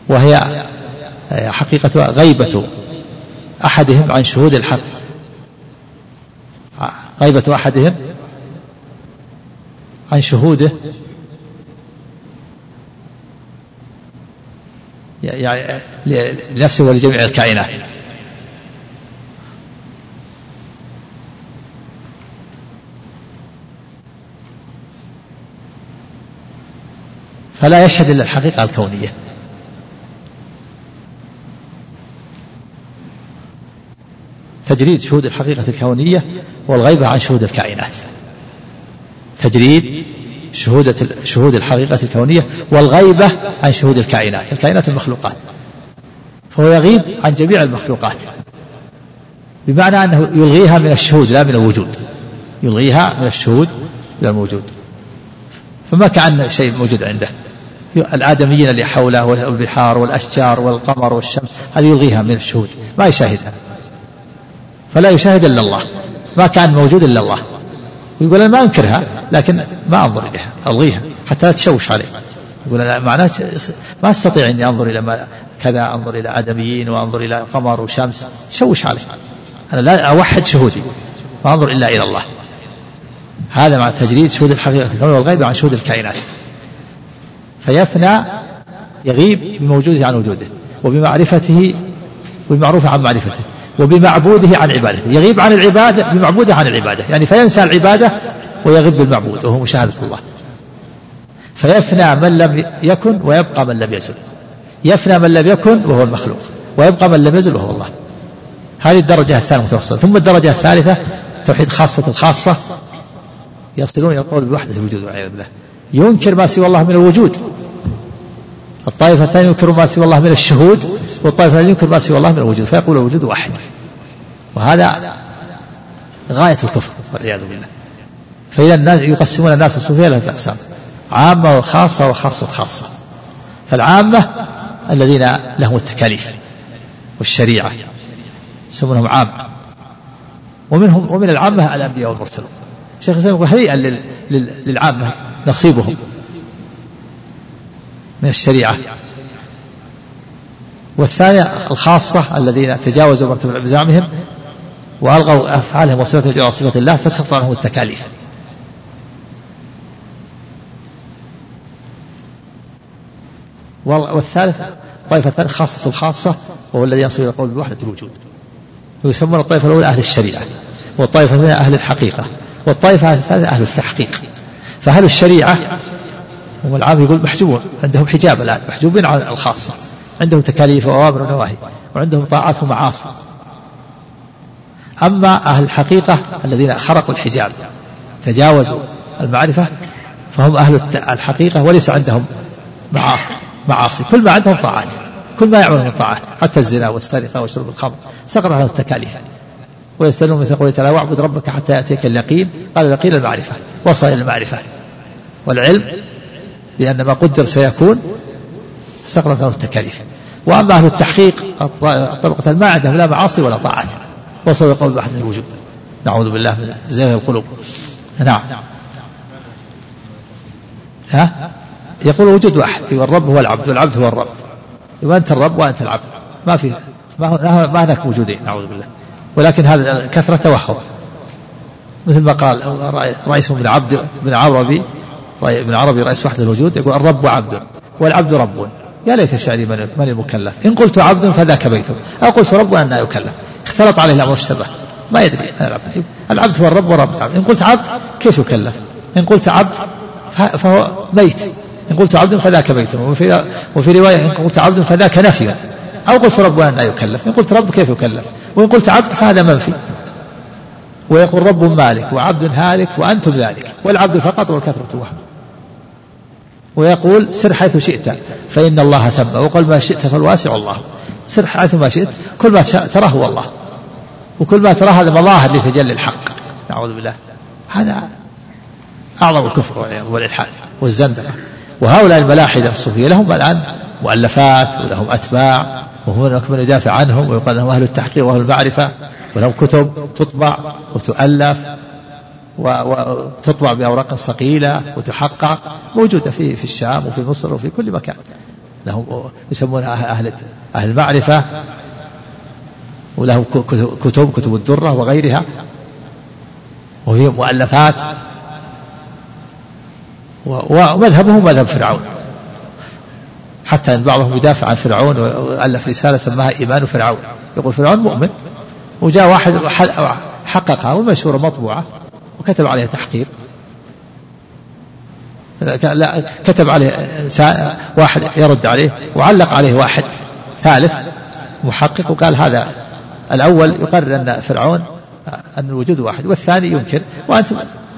وهي حقيقة غيبة أحدهم عن شهود الحق. غيبة أحدهم عن شهوده. يعني لنفسه ولجميع الكائنات. فلا يشهد إلا الحقيقة الكونية. تجريد شهود الحقيقة الكونية والغيبة عن شهود الكائنات. تجريد شهود شهود الحقيقة الكونية والغيبة عن شهود الكائنات. الكائنات المخلوقات. فهو يغيب عن جميع المخلوقات. بمعنى أنه يلغيها من الشهود لا من الوجود. يلغيها من الشهود إلى الموجود فما كأن شيء موجود عنده. الآدميين اللي حوله والبحار والأشجار والقمر والشمس هذه يلغيها من الشهود ما يشاهدها. فلا يشاهد إلا الله ما كان موجود إلا الله. ويقول أنا ما أنكرها لكن ما أنظر إليها ألغيها حتى لا تشوش علي يقول أنا معناه ما أستطيع أني أنظر إلى ما كذا أنظر إلى آدميين وأنظر إلى قمر وشمس تشوش علي أنا لا أوحد شهودي ما أنظر إلا إلى الله. هذا مع تجريد شهود الحقيقة والغيب عن شهود الكائنات. فيفنى يغيب بموجوده عن وجوده وبمعرفته وبمعروفه عن معرفته وبمعبوده عن عبادته. يغيب عن العبادة بمعبوده عن العبادة. يعني فينسى العبادة ويغيب بالمعبود وهو مشاهدة الله. فيفنى من لم يكن ويبقى من لم يزل. يفنى من لم يكن وهو المخلوق ويبقى من لم يزل وهو الله. هذه الدرجة الثانية المتوسطة ثم الدرجة الثالثة توحيد خاصة الخاصة يصلون إلى القول بوحدة الوجود والعياذ بالله. ينكر ما سوى الله من الوجود. الطائفة الثانية ينكر ما سوى الله من الشهود والطائفة الثانية ينكر ما سوى الله من الوجود فيقول الوجود واحد. وهذا غاية الكفر والعياذ بالله. فإذا الناس يقسمون الناس الصوفية إلى ثلاث أقسام عامة وخاصة وخاصة خاصة. فالعامة الذين لهم التكاليف والشريعة يسمونهم عام. ومنهم ومن العامة الأنبياء والمرسلون. شيخ الإسلام يقول هنيئا للعامة نصيبهم من الشريعة. والثانية الخاصة الذين تجاوزوا مرتبة بزعمهم وألغوا أفعالهم وصفتهم إلى صفة الله تسقط عنهم التكاليف. والثالث الطائفة الثالثة خاصة الخاصة وهو الذي ينصب إلى القول بوحدة الوجود. ويسمون الطائفة الأولى أهل الشريعة والطائفة الثانية أهل الحقيقة. والطائفة الثالثة أهل التحقيق. فأهل الشريعة هم العام يقول محجوبون عندهم حجاب الآن محجوبين عن الخاصة. عندهم تكاليف وأوامر ونواهي وعندهم طاعات ومعاصي. أما أهل الحقيقة الذين خرقوا الحجاب تجاوزوا المعرفة فهم أهل الحقيقة وليس عندهم معاصي. كل ما عندهم طاعات كل ما يعملون من طاعات حتى الزنا والسرقة وشرب الخمر. سقط له التكاليف. ويستدلون مثل قوله تعالى واعبد ربك حتى يأتيك اليقين. قال اليقين المعرفة. وصل إلى المعرفة. والعلم لأن ما قدر سيكون سقطت له التكاليف. وأما أهل التحقيق الطبقة ما عندهم لا معاصي ولا طاعات وصلوا يقول بحث الوجود. نعوذ بالله من زيغ القلوب. نعم. ها؟ يقول الوجود واحد يقول الرب هو العبد والعبد هو الرب. يقول أنت الرب وأنت العبد. ما في ما, هناك موجودين نعوذ بالله. ولكن هذا كثرة توهم مثل ما قال رئيس ابن عبد بن عربي ابن عربي رئيس وحدة الوجود يقول الرب عبد والعبد رب. يا ليت شعري من من المكلف؟ إن قلت عبد فذاك بيت. أو قلت رب أنا يكلف. اختلط عليه الأمر اشتبه ما يدري. العبد هو الرب ورب العبد. إن قلت عبد كيف يكلف؟ إن قلت عبد فهو بيت. إن قلت عبد فذاك بيت. وفي, وفي رواية إن قلت عبد فذاك نفي. أو قلت رب أنا يكلف. إن قلت رب كيف يكلف؟ وإن قلت عبد فهذا منفي ويقول رب مالك وعبد هالك وأنتم ذلك. والعبد فقط والكثرة وهم ويقول سر حيث شئت فإن الله ثم. وقل ما شئت فالواسع الله. سر حيث ما شئت كل ما تراه هو الله وكل ما تراه هذا مظاهر لتجلي الحق. نعوذ بالله. هذا أعظم الكفر والإلحاد والزندقة. وهؤلاء الملاحدة الصوفية لهم الآن مؤلفات ولهم أتباع. وهناك من يدافع عنهم ويقال لهم أهل التحقيق وأهل المعرفة ولهم كتب تطبع وتؤلف وتطبع بأوراق صقيلة وتحقق موجودة في في الشام وفي مصر وفي كل مكان. لهم يسمونها أهل أهل المعرفة ولهم كتب كتب الدرة وغيرها. وهي مؤلفات. ومذهبه مذهب فرعون. حتى إن بعضهم يدافع عن فرعون وألف رسالة سماها إيمان فرعون. يقول فرعون مؤمن. وجاء واحد حققها ومشهوره مطبوعة وكتب عليها تحقير لا كتب عليه واحد يرد عليه وعلق عليه واحد ثالث محقق وقال هذا الأول يقرر أن فرعون أن الوجود واحد والثاني ينكر. وأنت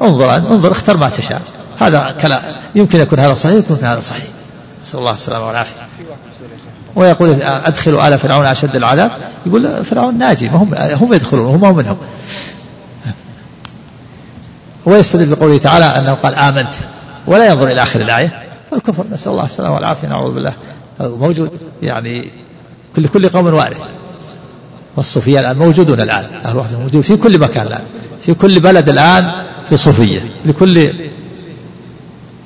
انظر انظر اختر ما تشاء. هذا كلام. يمكن يكون هذا صحيح يمكن هذا صحيح. نسأل الله السلامة والعافية. ويقول أدخلوا آل فرعون أشد العذاب؟ يقول فرعون ناجي هم هم يدخلون هم منهم. ويستدل بقوله تعالى أنه قال آمنت ولا ينظر إلى آخر الآية. والكفر نسأل الله السلامة والعافية نعوذ بالله. موجود يعني كل كل قوم وارث. والصوفية الآن موجودون الآن أهل الوحدة موجود في كل مكان الآن في كل بلد الآن في صوفية لكل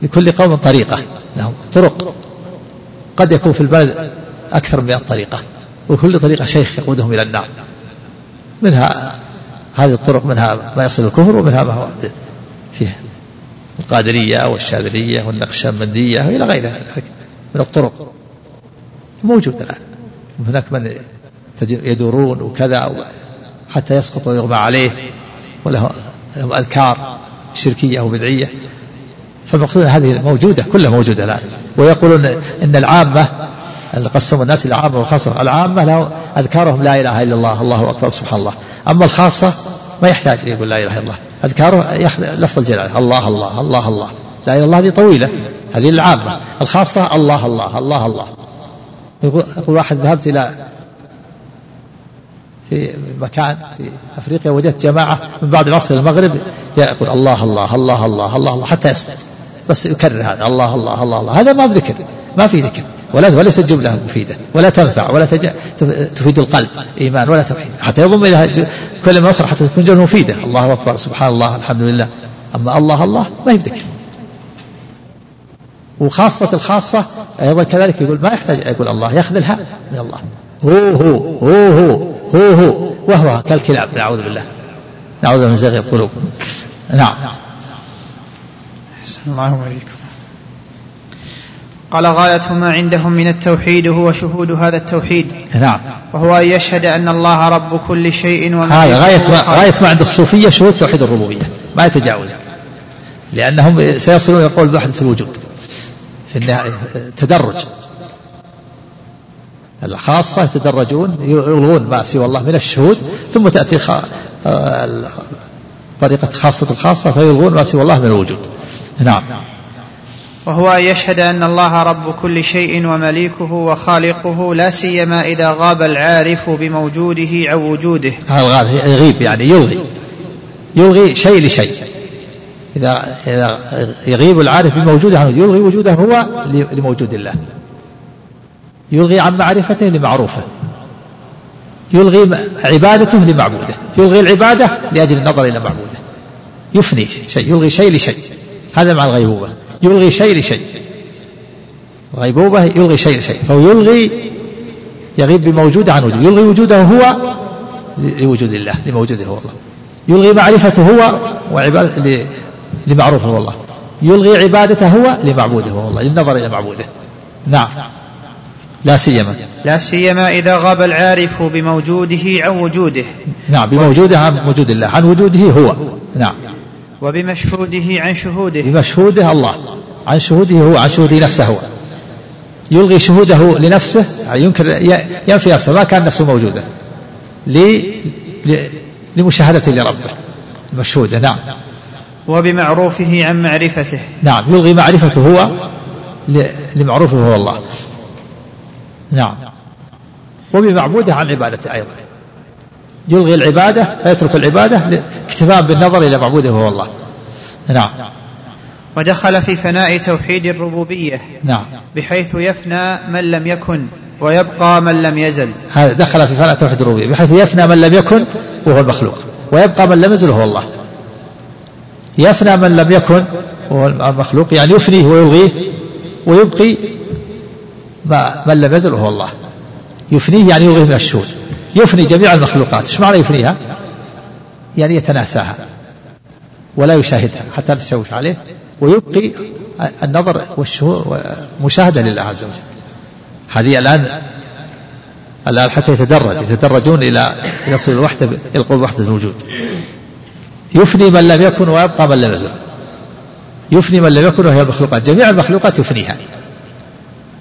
لكل قوم طريقة لهم طرق. قد يكون في البلد أكثر من طريقة وكل طريقة شيخ يقودهم إلى النار. منها هذه الطرق منها ما يصل الكفر ومنها ما هو فيه القادرية والشاذلية والنقشبندية إلى غيرها. من الطرق. موجود الآن. هناك من يدورون وكذا حتى يسقط ويغمى عليه. ولهم أذكار شركية أو بدعية. فالمقصود هذه موجودة كلها موجودة الآن. ويقولون إن العامة قسموا الناس إلى عامة وخاصة العامة له أذكارهم لا إله إلا الله الله أكبر سبحان الله. أما الخاصة ما يحتاج يقول لا إله إلا الله. أذكاره لفظ الجلالة الله الله الله الله. لا إله إلا الله هذه طويلة. هذه العامة الخاصة الله الله الله الله. يقول واحد ذهبت إلى في مكان في أفريقيا وجدت جماعة من بعد العصر المغرب يقول الله الله الله الله الله, الله حتى يسقط بس يكرر هذا. الله الله الله الله. هذا ما بذكر ما في ذكر. ولا وليست جملة مفيدة. ولا تنفع ولا تج... تفيد القلب إيمان ولا توحيد. حتى يضم إلى كلمه أخرى حتى تكون جملة مفيدة. الله أكبر سبحان الله الحمد لله. أما الله الله ما هي بذكر. وخاصة الخاصة أيضا كذلك يقول ما يحتاج يقول الله يأخذ الهاء من الله. هو هو هو هو هو هو. وهو كالكلاب. نعوذ بالله. نعوذ من زغ القلوب. نعم. أحسن الله عليكم قال غاية ما عندهم من التوحيد هو شهود هذا التوحيد. نعم. وهو أن يشهد أن الله رب كل شيء هذا غاية ما, غاية ما عند الصوفية شهود توحيد الربوبية. ما يتجاوز. لأنهم سيصلون إلى قول بوحدة الوجود. في النهاية تدرج. الخاصة يتدرجون يلغون ما سوى الله من الشهود ثم تأتي طريقة خاصة الخاصة فيلغون ما سوى الله من الوجود. نعم. وهو أن يشهد أن الله رب كل شيء ومليكه وخالقه لا سيما إذا غاب العارف بموجوده عن وجوده. هذا يغيب يعني يلغي. يلغي شيء لشيء. إذا إذا يغيب العارف بموجوده عنه يلغي وجوده هو لموجود الله. يلغي عن معرفته لمعروفه. يلغي عبادته لمعبوده يلغي العبادة لأجل النظر إلى معبوده. يفني شيء يلغي شيء لشيء. هذا مع الغيبوبة. يلغي شيء لشيء. غيبوبة يلغي شيء لشيء. فهو يلغي يغيب بموجوده عن وجوده يلغي وجوده هو لوجود الله لموجوده هو الله. يلغي معرفته هو وعبادة لمعروفه هو الله. يلغي عبادته هو لمعبوده هو الله للنظر إلى معبوده. نعم. لا سيما. لا سيما إذا غاب العارف بموجوده عن وجوده. نعم بموجوده عن وجود الله عن وجوده هو. نعم. وبمشهوده عن شهوده. بمشهوده الله عن شهوده هو عن شهوده نفسه هو. يلغي شهوده لنفسه يعني ينكر ينفي نفسه ما كان نفسه موجودة. لمشاهدته لربه. مشهودة نعم. وبمعروفه عن معرفته. نعم يلغي معرفته هو لمعروفه هو الله. نعم. وبمعبوده عن عبادته أيضا. يلغي العبادة فيترك العبادة اكتفاء بالنظر إلى معبوده وهو الله. نعم. ودخل في فناء توحيد الربوبية نعم. بحيث يفنى من لم يكن ويبقى من لم يزل. هذا دخل في فناء توحيد الربوبية بحيث يفنى من لم يكن وهو المخلوق. ويبقى من لم يزل وهو الله. يفنى من لم يكن وهو المخلوق يعني يفنيه ويلغيه ويبقي من لم يزل وهو الله يفنيه يعني يلغيه من الشهود يفني جميع المخلوقات. إيش معنى يفنيها؟ يعني يتناساها. ولا يشاهدها. حتى تشوش عليه. ويبقي النظر والشهود مشاهدة لله عز وجل. هذه الآن الآن حتى يتدرج. يتدرجون إلى يصل الوحدة إلى قول وحدة الوجود يفني من لم يكن ويبقى من لم يزل. يفني من لم يكن وهي المخلوقات. جميع المخلوقات يفنيها.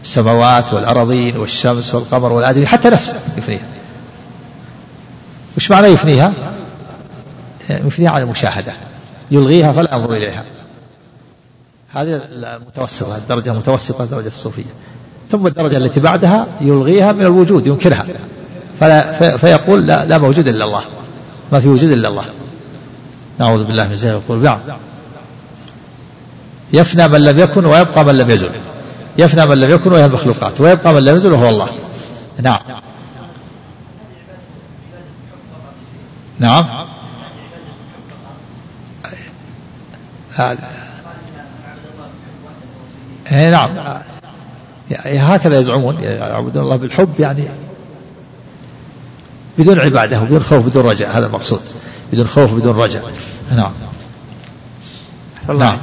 السماوات والأراضين والشمس والقمر والآدمي حتى نفسه يفنيها. وش معنى يفنيها؟ يفنيها على المشاهدة. يلغيها فلا ينظر إليها. هذه المتوسطة الدرجة المتوسطة درجة الصوفية. ثم الدرجة التي بعدها يلغيها من الوجود ينكرها. فلا فيقول لا, لا موجود إلا الله. ما في وجود إلا الله. نعوذ بالله من زيغ القلوب. نعم. يفنى من لم يكن ويبقى من لم يزل. يفنى من لم يكن وهي المخلوقات ويبقى من لم يزل وهو الله. نعم. نعم. هذا. إيه، نعم. هكذا يزعمون يعبدون الله بالحب يعني بدون عبادة وبدون خوف بدون رجاء هذا المقصود. بدون خوف بدون رجاء. نعم. نعم.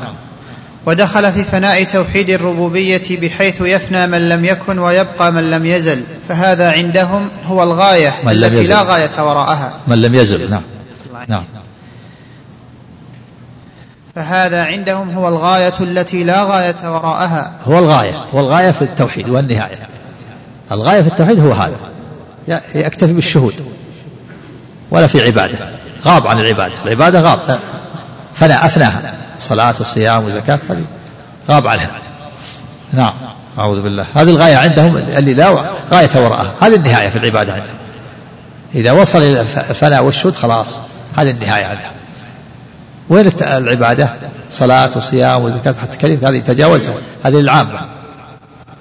ودخل في فناء توحيد الربوبية بحيث يفنى من لم يكن ويبقى من لم يزل فهذا عندهم هو الغاية التي لا غاية وراءها. من لم يزل نعم. نعم. فهذا عندهم هو الغاية التي لا غاية وراءها. هو الغاية هو الغاية في التوحيد والنهاية. الغاية في التوحيد هو هذا. يكتفي بالشهود. ولا في عبادة. غاب عن العبادة. العبادة غاب. فلا أفناها. صلاة وصيام وزكاة هذه غاب عنها نعم. أعوذ بالله. هذه الغاية عندهم اللي لا غاية وراءها. هذه النهاية في العبادة عندهم. إذا وصل إلى الفناء والشهود خلاص. هذه النهاية عندهم. وين العبادة؟ صلاة وصيام وزكاة. حتى كلمة هذه تجاوزها. هذه العامة.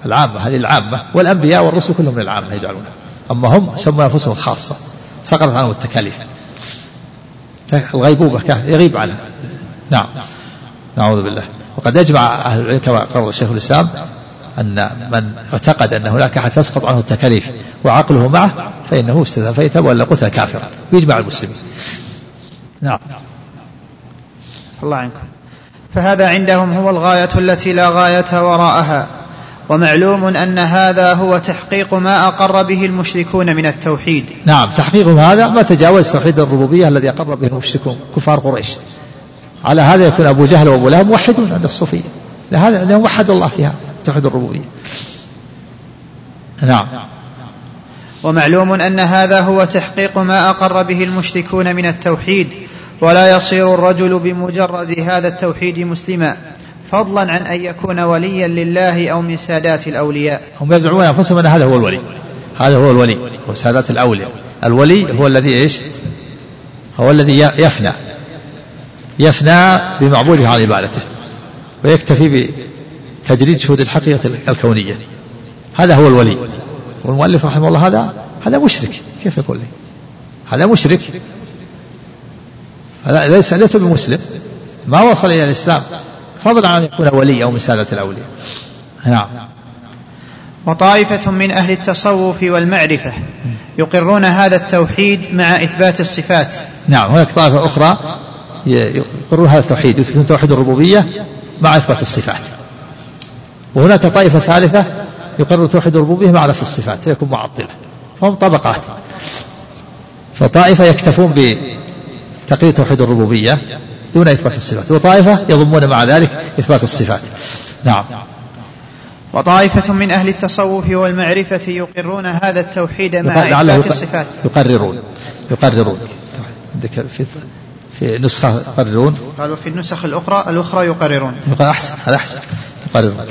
العامة هذه العامة. والأنبياء والرسل كلهم من العامة يجعلونها أما هم سموا أنفسهم الخاصة سقطت عنهم التكاليف. الغيبوبة يغيب عنها نعم. نعوذ بالله. وقد أجمع أهل العلم كما قال الشيخ الإسلام أن من اعتقد أن هناك أحد تسقط عنه التكاليف وعقله معه فإنه استثنى فيتب ولا قتل كافرا. ويجمع المسلمين. نعم. الله عنكم. فهذا عندهم هو الغاية التي لا غاية وراءها. ومعلوم أن هذا هو تحقيق ما أقر به المشركون من التوحيد. نعم تحقيق هذا ما تجاوز توحيد الربوبية الذي أقر به المشركون كفار قريش. على هذا يكون أبو جهل وأبو لهب موحدون عند الصوفية. لهذا لأنهم وحدوا الله فيها توحيد الربوبية. نعم. ومعلوم أن هذا هو تحقيق ما أقر به المشركون من التوحيد ولا يصير الرجل بمجرد هذا التوحيد مسلما فضلا عن أن يكون وليا لله أو من سادات الأولياء. هم يزعمون أنفسهم أن هذا هو الولي. هذا هو الولي هو سادات الأولياء. الولي هو الذي إيش؟ هو الذي يفنى. يفنى بمعبوده عن عبادته ويكتفي بتجريد شهود الحقيقة الكونية. هذا هو الولي. والمؤلف رحمه الله هذا هذا مشرك. كيف يقول لي؟ هذا مشرك. هذا ليس ليس بمسلم. ما وصل إلى الإسلام. فضلا عن أن يكون ولي أو من سادة الأولياء. نعم. وطائفة من أهل التصوف والمعرفة يقرون هذا التوحيد مع إثبات الصفات. نعم. هناك طائفة أخرى يقرون هذا التوحيد يثبتون توحيد الربوبية مع إثبات الصفات. وهناك طائفة ثالثة يقرر توحيد الربوبية مع نفي الصفات فيكون معطلة. فهم طبقات. فطائفة يكتفون بتقرير توحيد الربوبية دون إثبات الصفات. وطائفة يضمون مع ذلك إثبات الصفات. نعم. وطائفة من أهل التصوف والمعرفة يقرون هذا التوحيد مع إثبات الصفات. يقررون. يقررون. عندك في في نسخة يقررون. قالوا في النسخ الأخرى الأخرى يقررون. أحسن هذا أحسن. يقررون.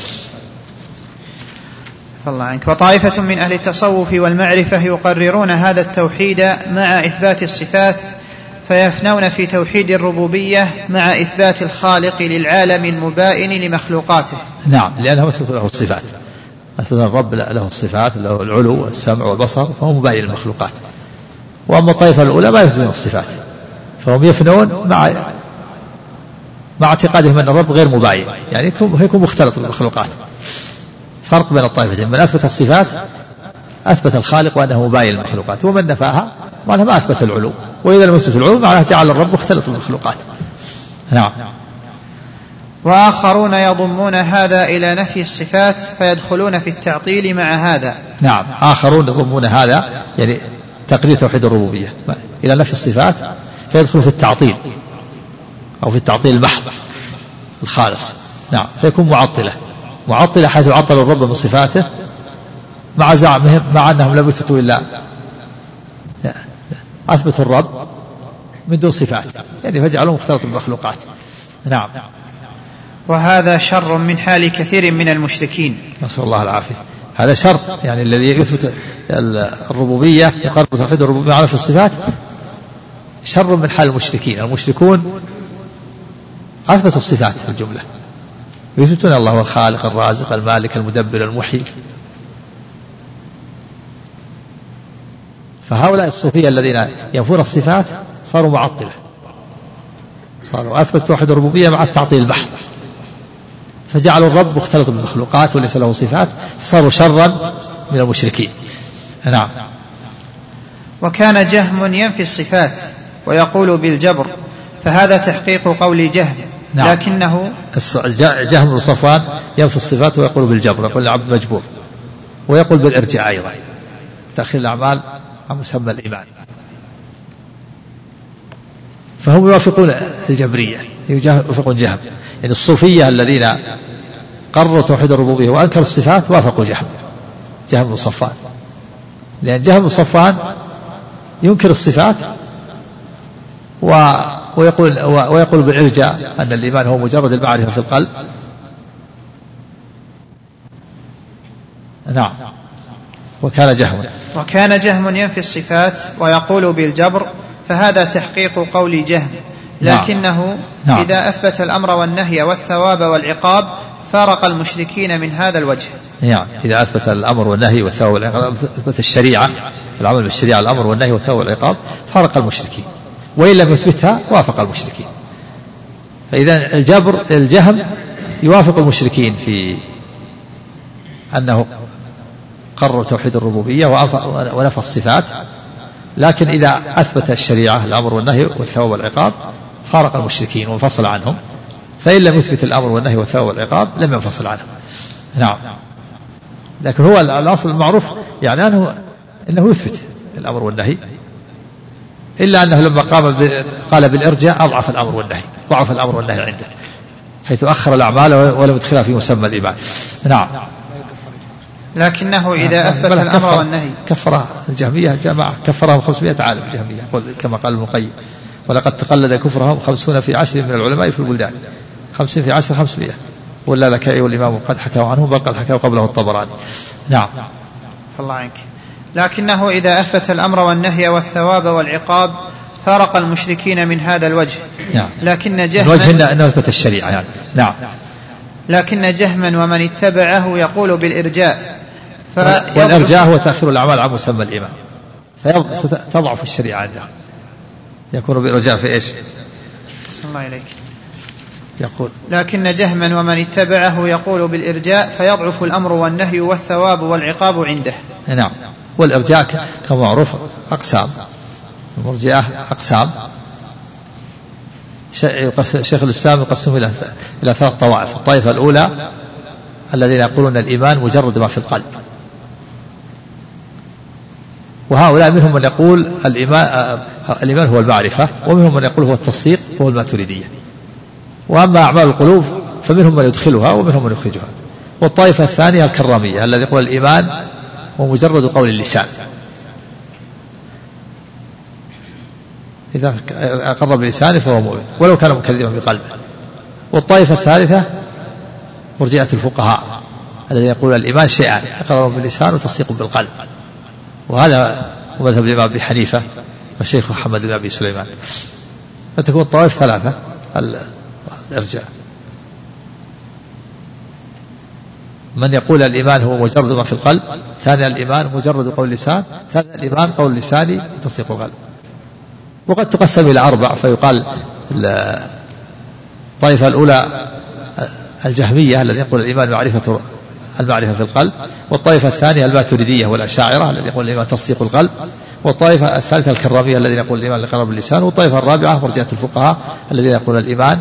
الله عنك. وطائفة من أهل التصوف والمعرفة يقررون هذا التوحيد مع إثبات الصفات فيفنون في توحيد الربوبية مع إثبات الخالق للعالم المبائن لمخلوقاته. نعم لأنه مثبت له الصفات. مثبت الرب له الصفات له العلو والسمع والبصر فهو مباين للمخلوقات وأما الطائفة الأولى ما يثبتون الصفات. فهم يفنون مع مع اعتقادهم أن الرب غير مباين يعني يكون, مختلط بالمخلوقات. فرق بين الطائفتين. من أثبت الصفات أثبت الخالق وأنه مباين للمخلوقات. ومن نفاها معناها ما أثبت العلو. وإذا لم يثبت العلو معناها جعل الرب مختلط بالمخلوقات. نعم. وآخرون يضمون هذا إلى نفي الصفات فيدخلون في التعطيل مع هذا. نعم. آخرون يضمون هذا يعني تقرير توحيد الربوبية. إلى نفي الصفات فيدخل في التعطيل أو في التعطيل المحض الخالص. نعم. فيكون معطلة. معطلة حيث عطلوا الرب من صفاته مع زعمهم مع أنهم لم يثبتوا إلا أثبتوا الرب من دون صفات يعني فجعلوه مختلط بالمخلوقات. نعم. وهذا شر من حال كثير من المشركين. نسأل الله العافية. هذا شر يعني الذي يثبت الربوبية يقرب توحيد الربوبية على في الصفات شر من حال المشركين. المشركون أثبتوا الصفات في الجملة. يثبتون الله هو الخالق الرازق المالك المدبر المحيي. فهؤلاء الصوفية الذين ينفون الصفات صاروا معطلة. صاروا أثبت توحيد الربوبية مع التعطيل البحث فجعلوا الرب مختلط بالمخلوقات وليس له صفات فصاروا شرا من المشركين. نعم. وكان جهم ينفي الصفات. ويقول بالجبر فهذا تحقيق قول جهم نعم. لكنه جهم بن صفوان ينفي الصفات ويقول بالجبر يقول العبد مجبور ويقول بالارجاع أيضا. تأخير الأعمال عن مسمى الإيمان. فهم يوافقون الجبرية يوافقون جهم يعني الصوفية الذين قرروا توحيد الربوبية وأنكروا الصفات وافقوا جهم جهم بن صفوان. لأن جهم بن صفوان ينكر الصفات و ويقول ويقول بالإرجاء أن الإيمان هو مجرد المعرفة في القلب. نعم. وكان جهم وكان جهم ينفي الصفات ويقول بالجبر فهذا تحقيق قول جهم. نعم. لكنه نعم. إذا أثبت الأمر والنهي والثواب والعقاب فارق المشركين من هذا الوجه. نعم. إذا أثبت الأمر والنهي والثواب والعقاب أثبت الشريعة العمل بالشريعة الأمر والنهي والثواب والعقاب فارق المشركين. وإن لم يثبتها وافق المشركين. فإذا الجبر الجهم يوافق المشركين في أنه قرر توحيد الربوبية ونفى الصفات لكن إذا أثبت الشريعة الأمر والنهي والثواب والعقاب فارق المشركين وانفصل عنهم. فإن لم يثبت الأمر والنهي والثواب والعقاب لم ينفصل عنهم. نعم. لكن هو الأصل المعروف يعني أنه أنه يثبت الأمر والنهي. إلا أنه لما قام قال بالإرجاء أضعف الأمر والنهي ضعف الأمر والنهي عنده حيث أخر الأعمال ولم يدخلها في مسمى الإيمان. نعم. لكنه إذا أثبت الأمر والنهي. كفر الجهمية جماعة كفرهم 500 عالم الجهمية كما قال ابن القيم. ولقد تقلد كفرهم خمسون في عشر من العلماء في البلدان. خمسين في عشر خمسمائة. ولا لك والإمام قد حكوا عنه بل قد حكوا قبله الطبراني. نعم. الله عنك. لكنه إذا أثبت الأمر والنهي والثواب والعقاب فارق المشركين من هذا الوجه. نعم. لكن جهما الوجه أنه أثبت الشريعة يعني. نعم. لكن جهما ومن اتبعه يقول بالإرجاء. والإرجاء هو تأخير الأعمال عن مسمى الإيمان. فتضعف الشريعة عنده يكون بالإرجاء في إيش؟ الله إليك. يقول. لكن جهما ومن اتبعه يقول بالإرجاء فيضعف الأمر والنهي والثواب والعقاب عنده. نعم. والإرجاء كما معروف أقسام. المرجئة أقسام. شيخ الإسلام يقسم إلى إلى ثلاث طوائف. الطائفة الأولى الذين يقولون الإيمان مجرد ما في القلب. وهؤلاء منهم من يقول الإيمان الإيمان هو المعرفة ومنهم من يقول هو التصديق وهو الماتريدية. وأما أعمال القلوب فمنهم من يدخلها ومنهم من يخرجها. والطائفة الثانية الكرامية الذي يقول الإيمان هو مجرد قول اللسان. إذا أقر بلسانه فهو مؤمن. ولو كان مكذبا بقلبه. والطائفة الثالثة مرجئة الفقهاء الذي يقول الإيمان شيئان إقرار باللسان وتصديق بالقلب. وهذا مذهب الإمام أبي حنيفة والشيخ محمد بن أبي سليمان. فتكون الطوائف ثلاثة الإرجاء. من يقول الإيمان هو مجرد في القلب ثاني الإيمان مجرد قول اللسان ثالث الإيمان قول اللسان وتصديق القلب. وقد تقسم إلى أربع فيقال الطائفة الأولى الجهمية الذي يقول الإيمان معرفة المعرفة في القلب والطائفة الثانية الماتريدية والأشاعرة الذي يقول الإيمان تصديق القلب والطائفة الثالثة الكرامية الذين يقول الإيمان لقرار باللسان والطائفة الرابعة مرجعة الفقهاء الذين يقول الإيمان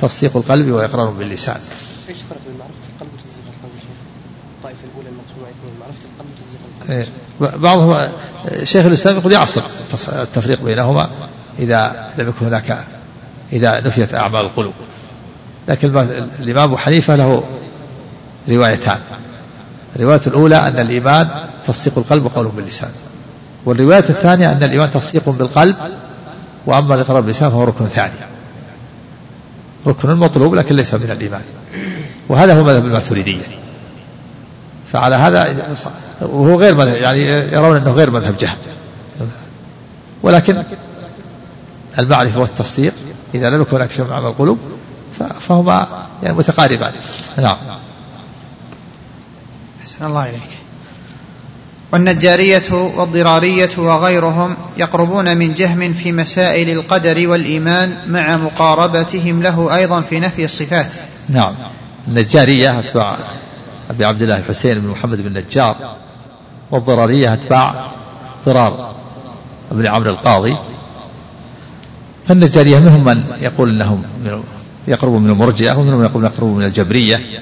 تصديق القلب وإقرار باللسان إيش الفرق بين معرفة القلب وتصديق القلب الطائفة الأولى المقسومة يكون معرفة القلب وتصديق القلب إيه. بعضهم شيخ الإسلام يقول يعصر التفريق بينهما إذا لم يكن هناك إذا نفيت أعمال القلوب. لكن الإمام أبو حنيفة له روايتان. الرواية الأولى أن الإيمان تصديق القلب وقوله باللسان. والرواية الثانية أن الإيمان تصديق بالقلب وأما الإقرار باللسان فهو ركن ثاني. ركن مطلوب لكن ليس من الإيمان. وهذا هو مذهب الماتريدية. فعلى هذا وهو غير مذهب يعني يرون أنه غير مذهب جهل. ولكن المعرفة والتصديق إذا لم يكن هناك شيء مع القلوب فهما يعني متقاربان. نعم. أحسن الله إليك. والنجارية والضرارية وغيرهم يقربون من جهم في مسائل القدر والإيمان مع مقاربتهم له أيضا في نفي الصفات. نعم. النجارية أتباع أبي عبد الله الحسين بن محمد بن النجار والضرارية أتباع ضرار بن عمرو القاضي. فالنجارية منهم من يقول إنهم يقربون من المرجئة ومنهم من يقول يقربون من الجبرية.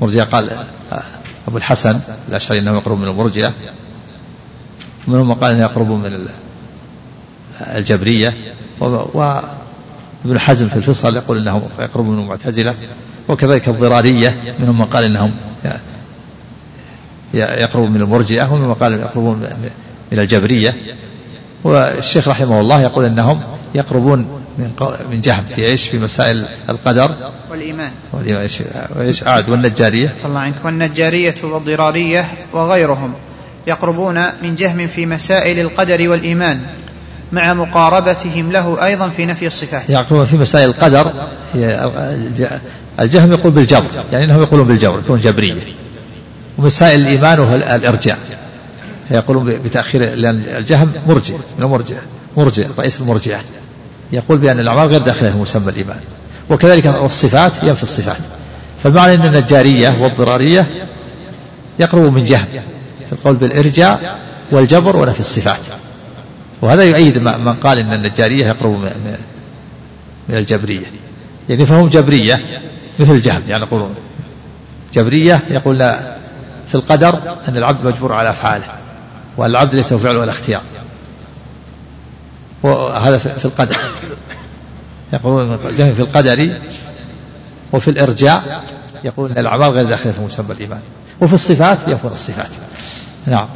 مرجئة قال أبو الحسن الأشعري أنه يقرب من المرجئة. ومنهم من قال أنه يقرب من الجبرية. وابن حزم في الفصل يقول أنه يقرب من المعتزلة. وكذلك الضرارية منهم من قال أنهم يقرب من المرجئة ومنهم من قال يقربون من الجبرية. والشيخ رحمه الله يقول إنهم يقربون من من جهم في إيش؟ في مسائل القدر. والإيمان. والإيمان إيش؟ اعد والنجارية. الله عنك. والنجارية والضرارية وغيرهم يقربون من جهم في مسائل القدر والإيمان. مع مقاربتهم له أيضا في نفي الصفات. يقربون في مسائل القدر الجهم يقول بالجبر يعني إنهم يقولون بالجبر يكون جبرية. ومسائل الإيمان وهو الإرجاء. يقولون بتأخير لأن الجهم مرجع من المرجع مرجع رئيس المرجعة يقول بأن الأعمال غير داخلة في مسمى الإيمان. وكذلك الصفات ينفي الصفات. فالمعنى أن النجارية والضرارية يقرب من جهم في القول بالإرجاء والجبر ونفي الصفات. وهذا يؤيد من قال أن النجارية يقرب من الجبرية. يعني فهم جبرية مثل الجهم يعني يقولون جبرية يقول في القدر أن العبد مجبور على أفعاله والعبد ليس فعل ولا اختيار. وهذا في القدر. يقولون في القدر وفي الإرجاء يقول أن الأعمال غير داخلة في مسمى الإيمان وفي الصفات يكون الصفات. نعم.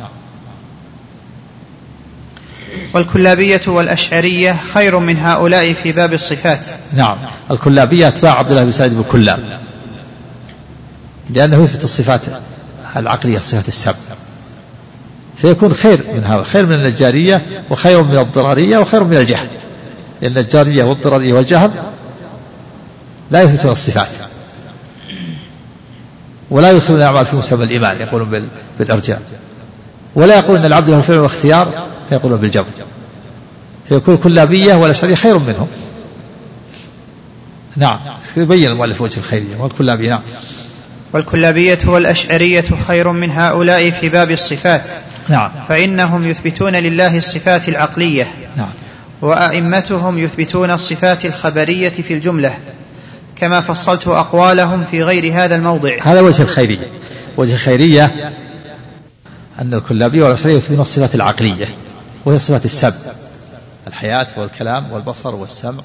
والكلابية والأشعرية خير من هؤلاء في باب الصفات. نعم. الكلابية أتباع عبد الله بن سعيد بن كلاب. لأنه يثبت الصفات العقلية الصفات السبع. فيكون خير من هذا خير من النجارية وخير من الضرارية وخير من الجهل. لأن النجارية والضرارية والجهل لا يثبتون الصفات. ولا يدخلون الأعمال في مسمى الإيمان يقولون بالإرجاء. ولا يقول أن العبد له فعل واختيار يقولون بالجبر فيكون كلابية والأشعرية خير منهم. نعم. يبين المؤلف وجه الخيرية. والكلابية نعم. والكلابية والأشعرية خير من هؤلاء في باب الصفات. نعم. فإنهم يثبتون لله الصفات العقلية. نعم. وأئمتهم يثبتون الصفات الخبرية في الجملة. كما فصلت أقوالهم في غير هذا الموضع. هذا وجه الخيرية. وجه الخيرية أن الكلابية والأشعرية يثبتون الصفات العقلية. وهي صفات السبع الحياة والكلام والبصر والسمع.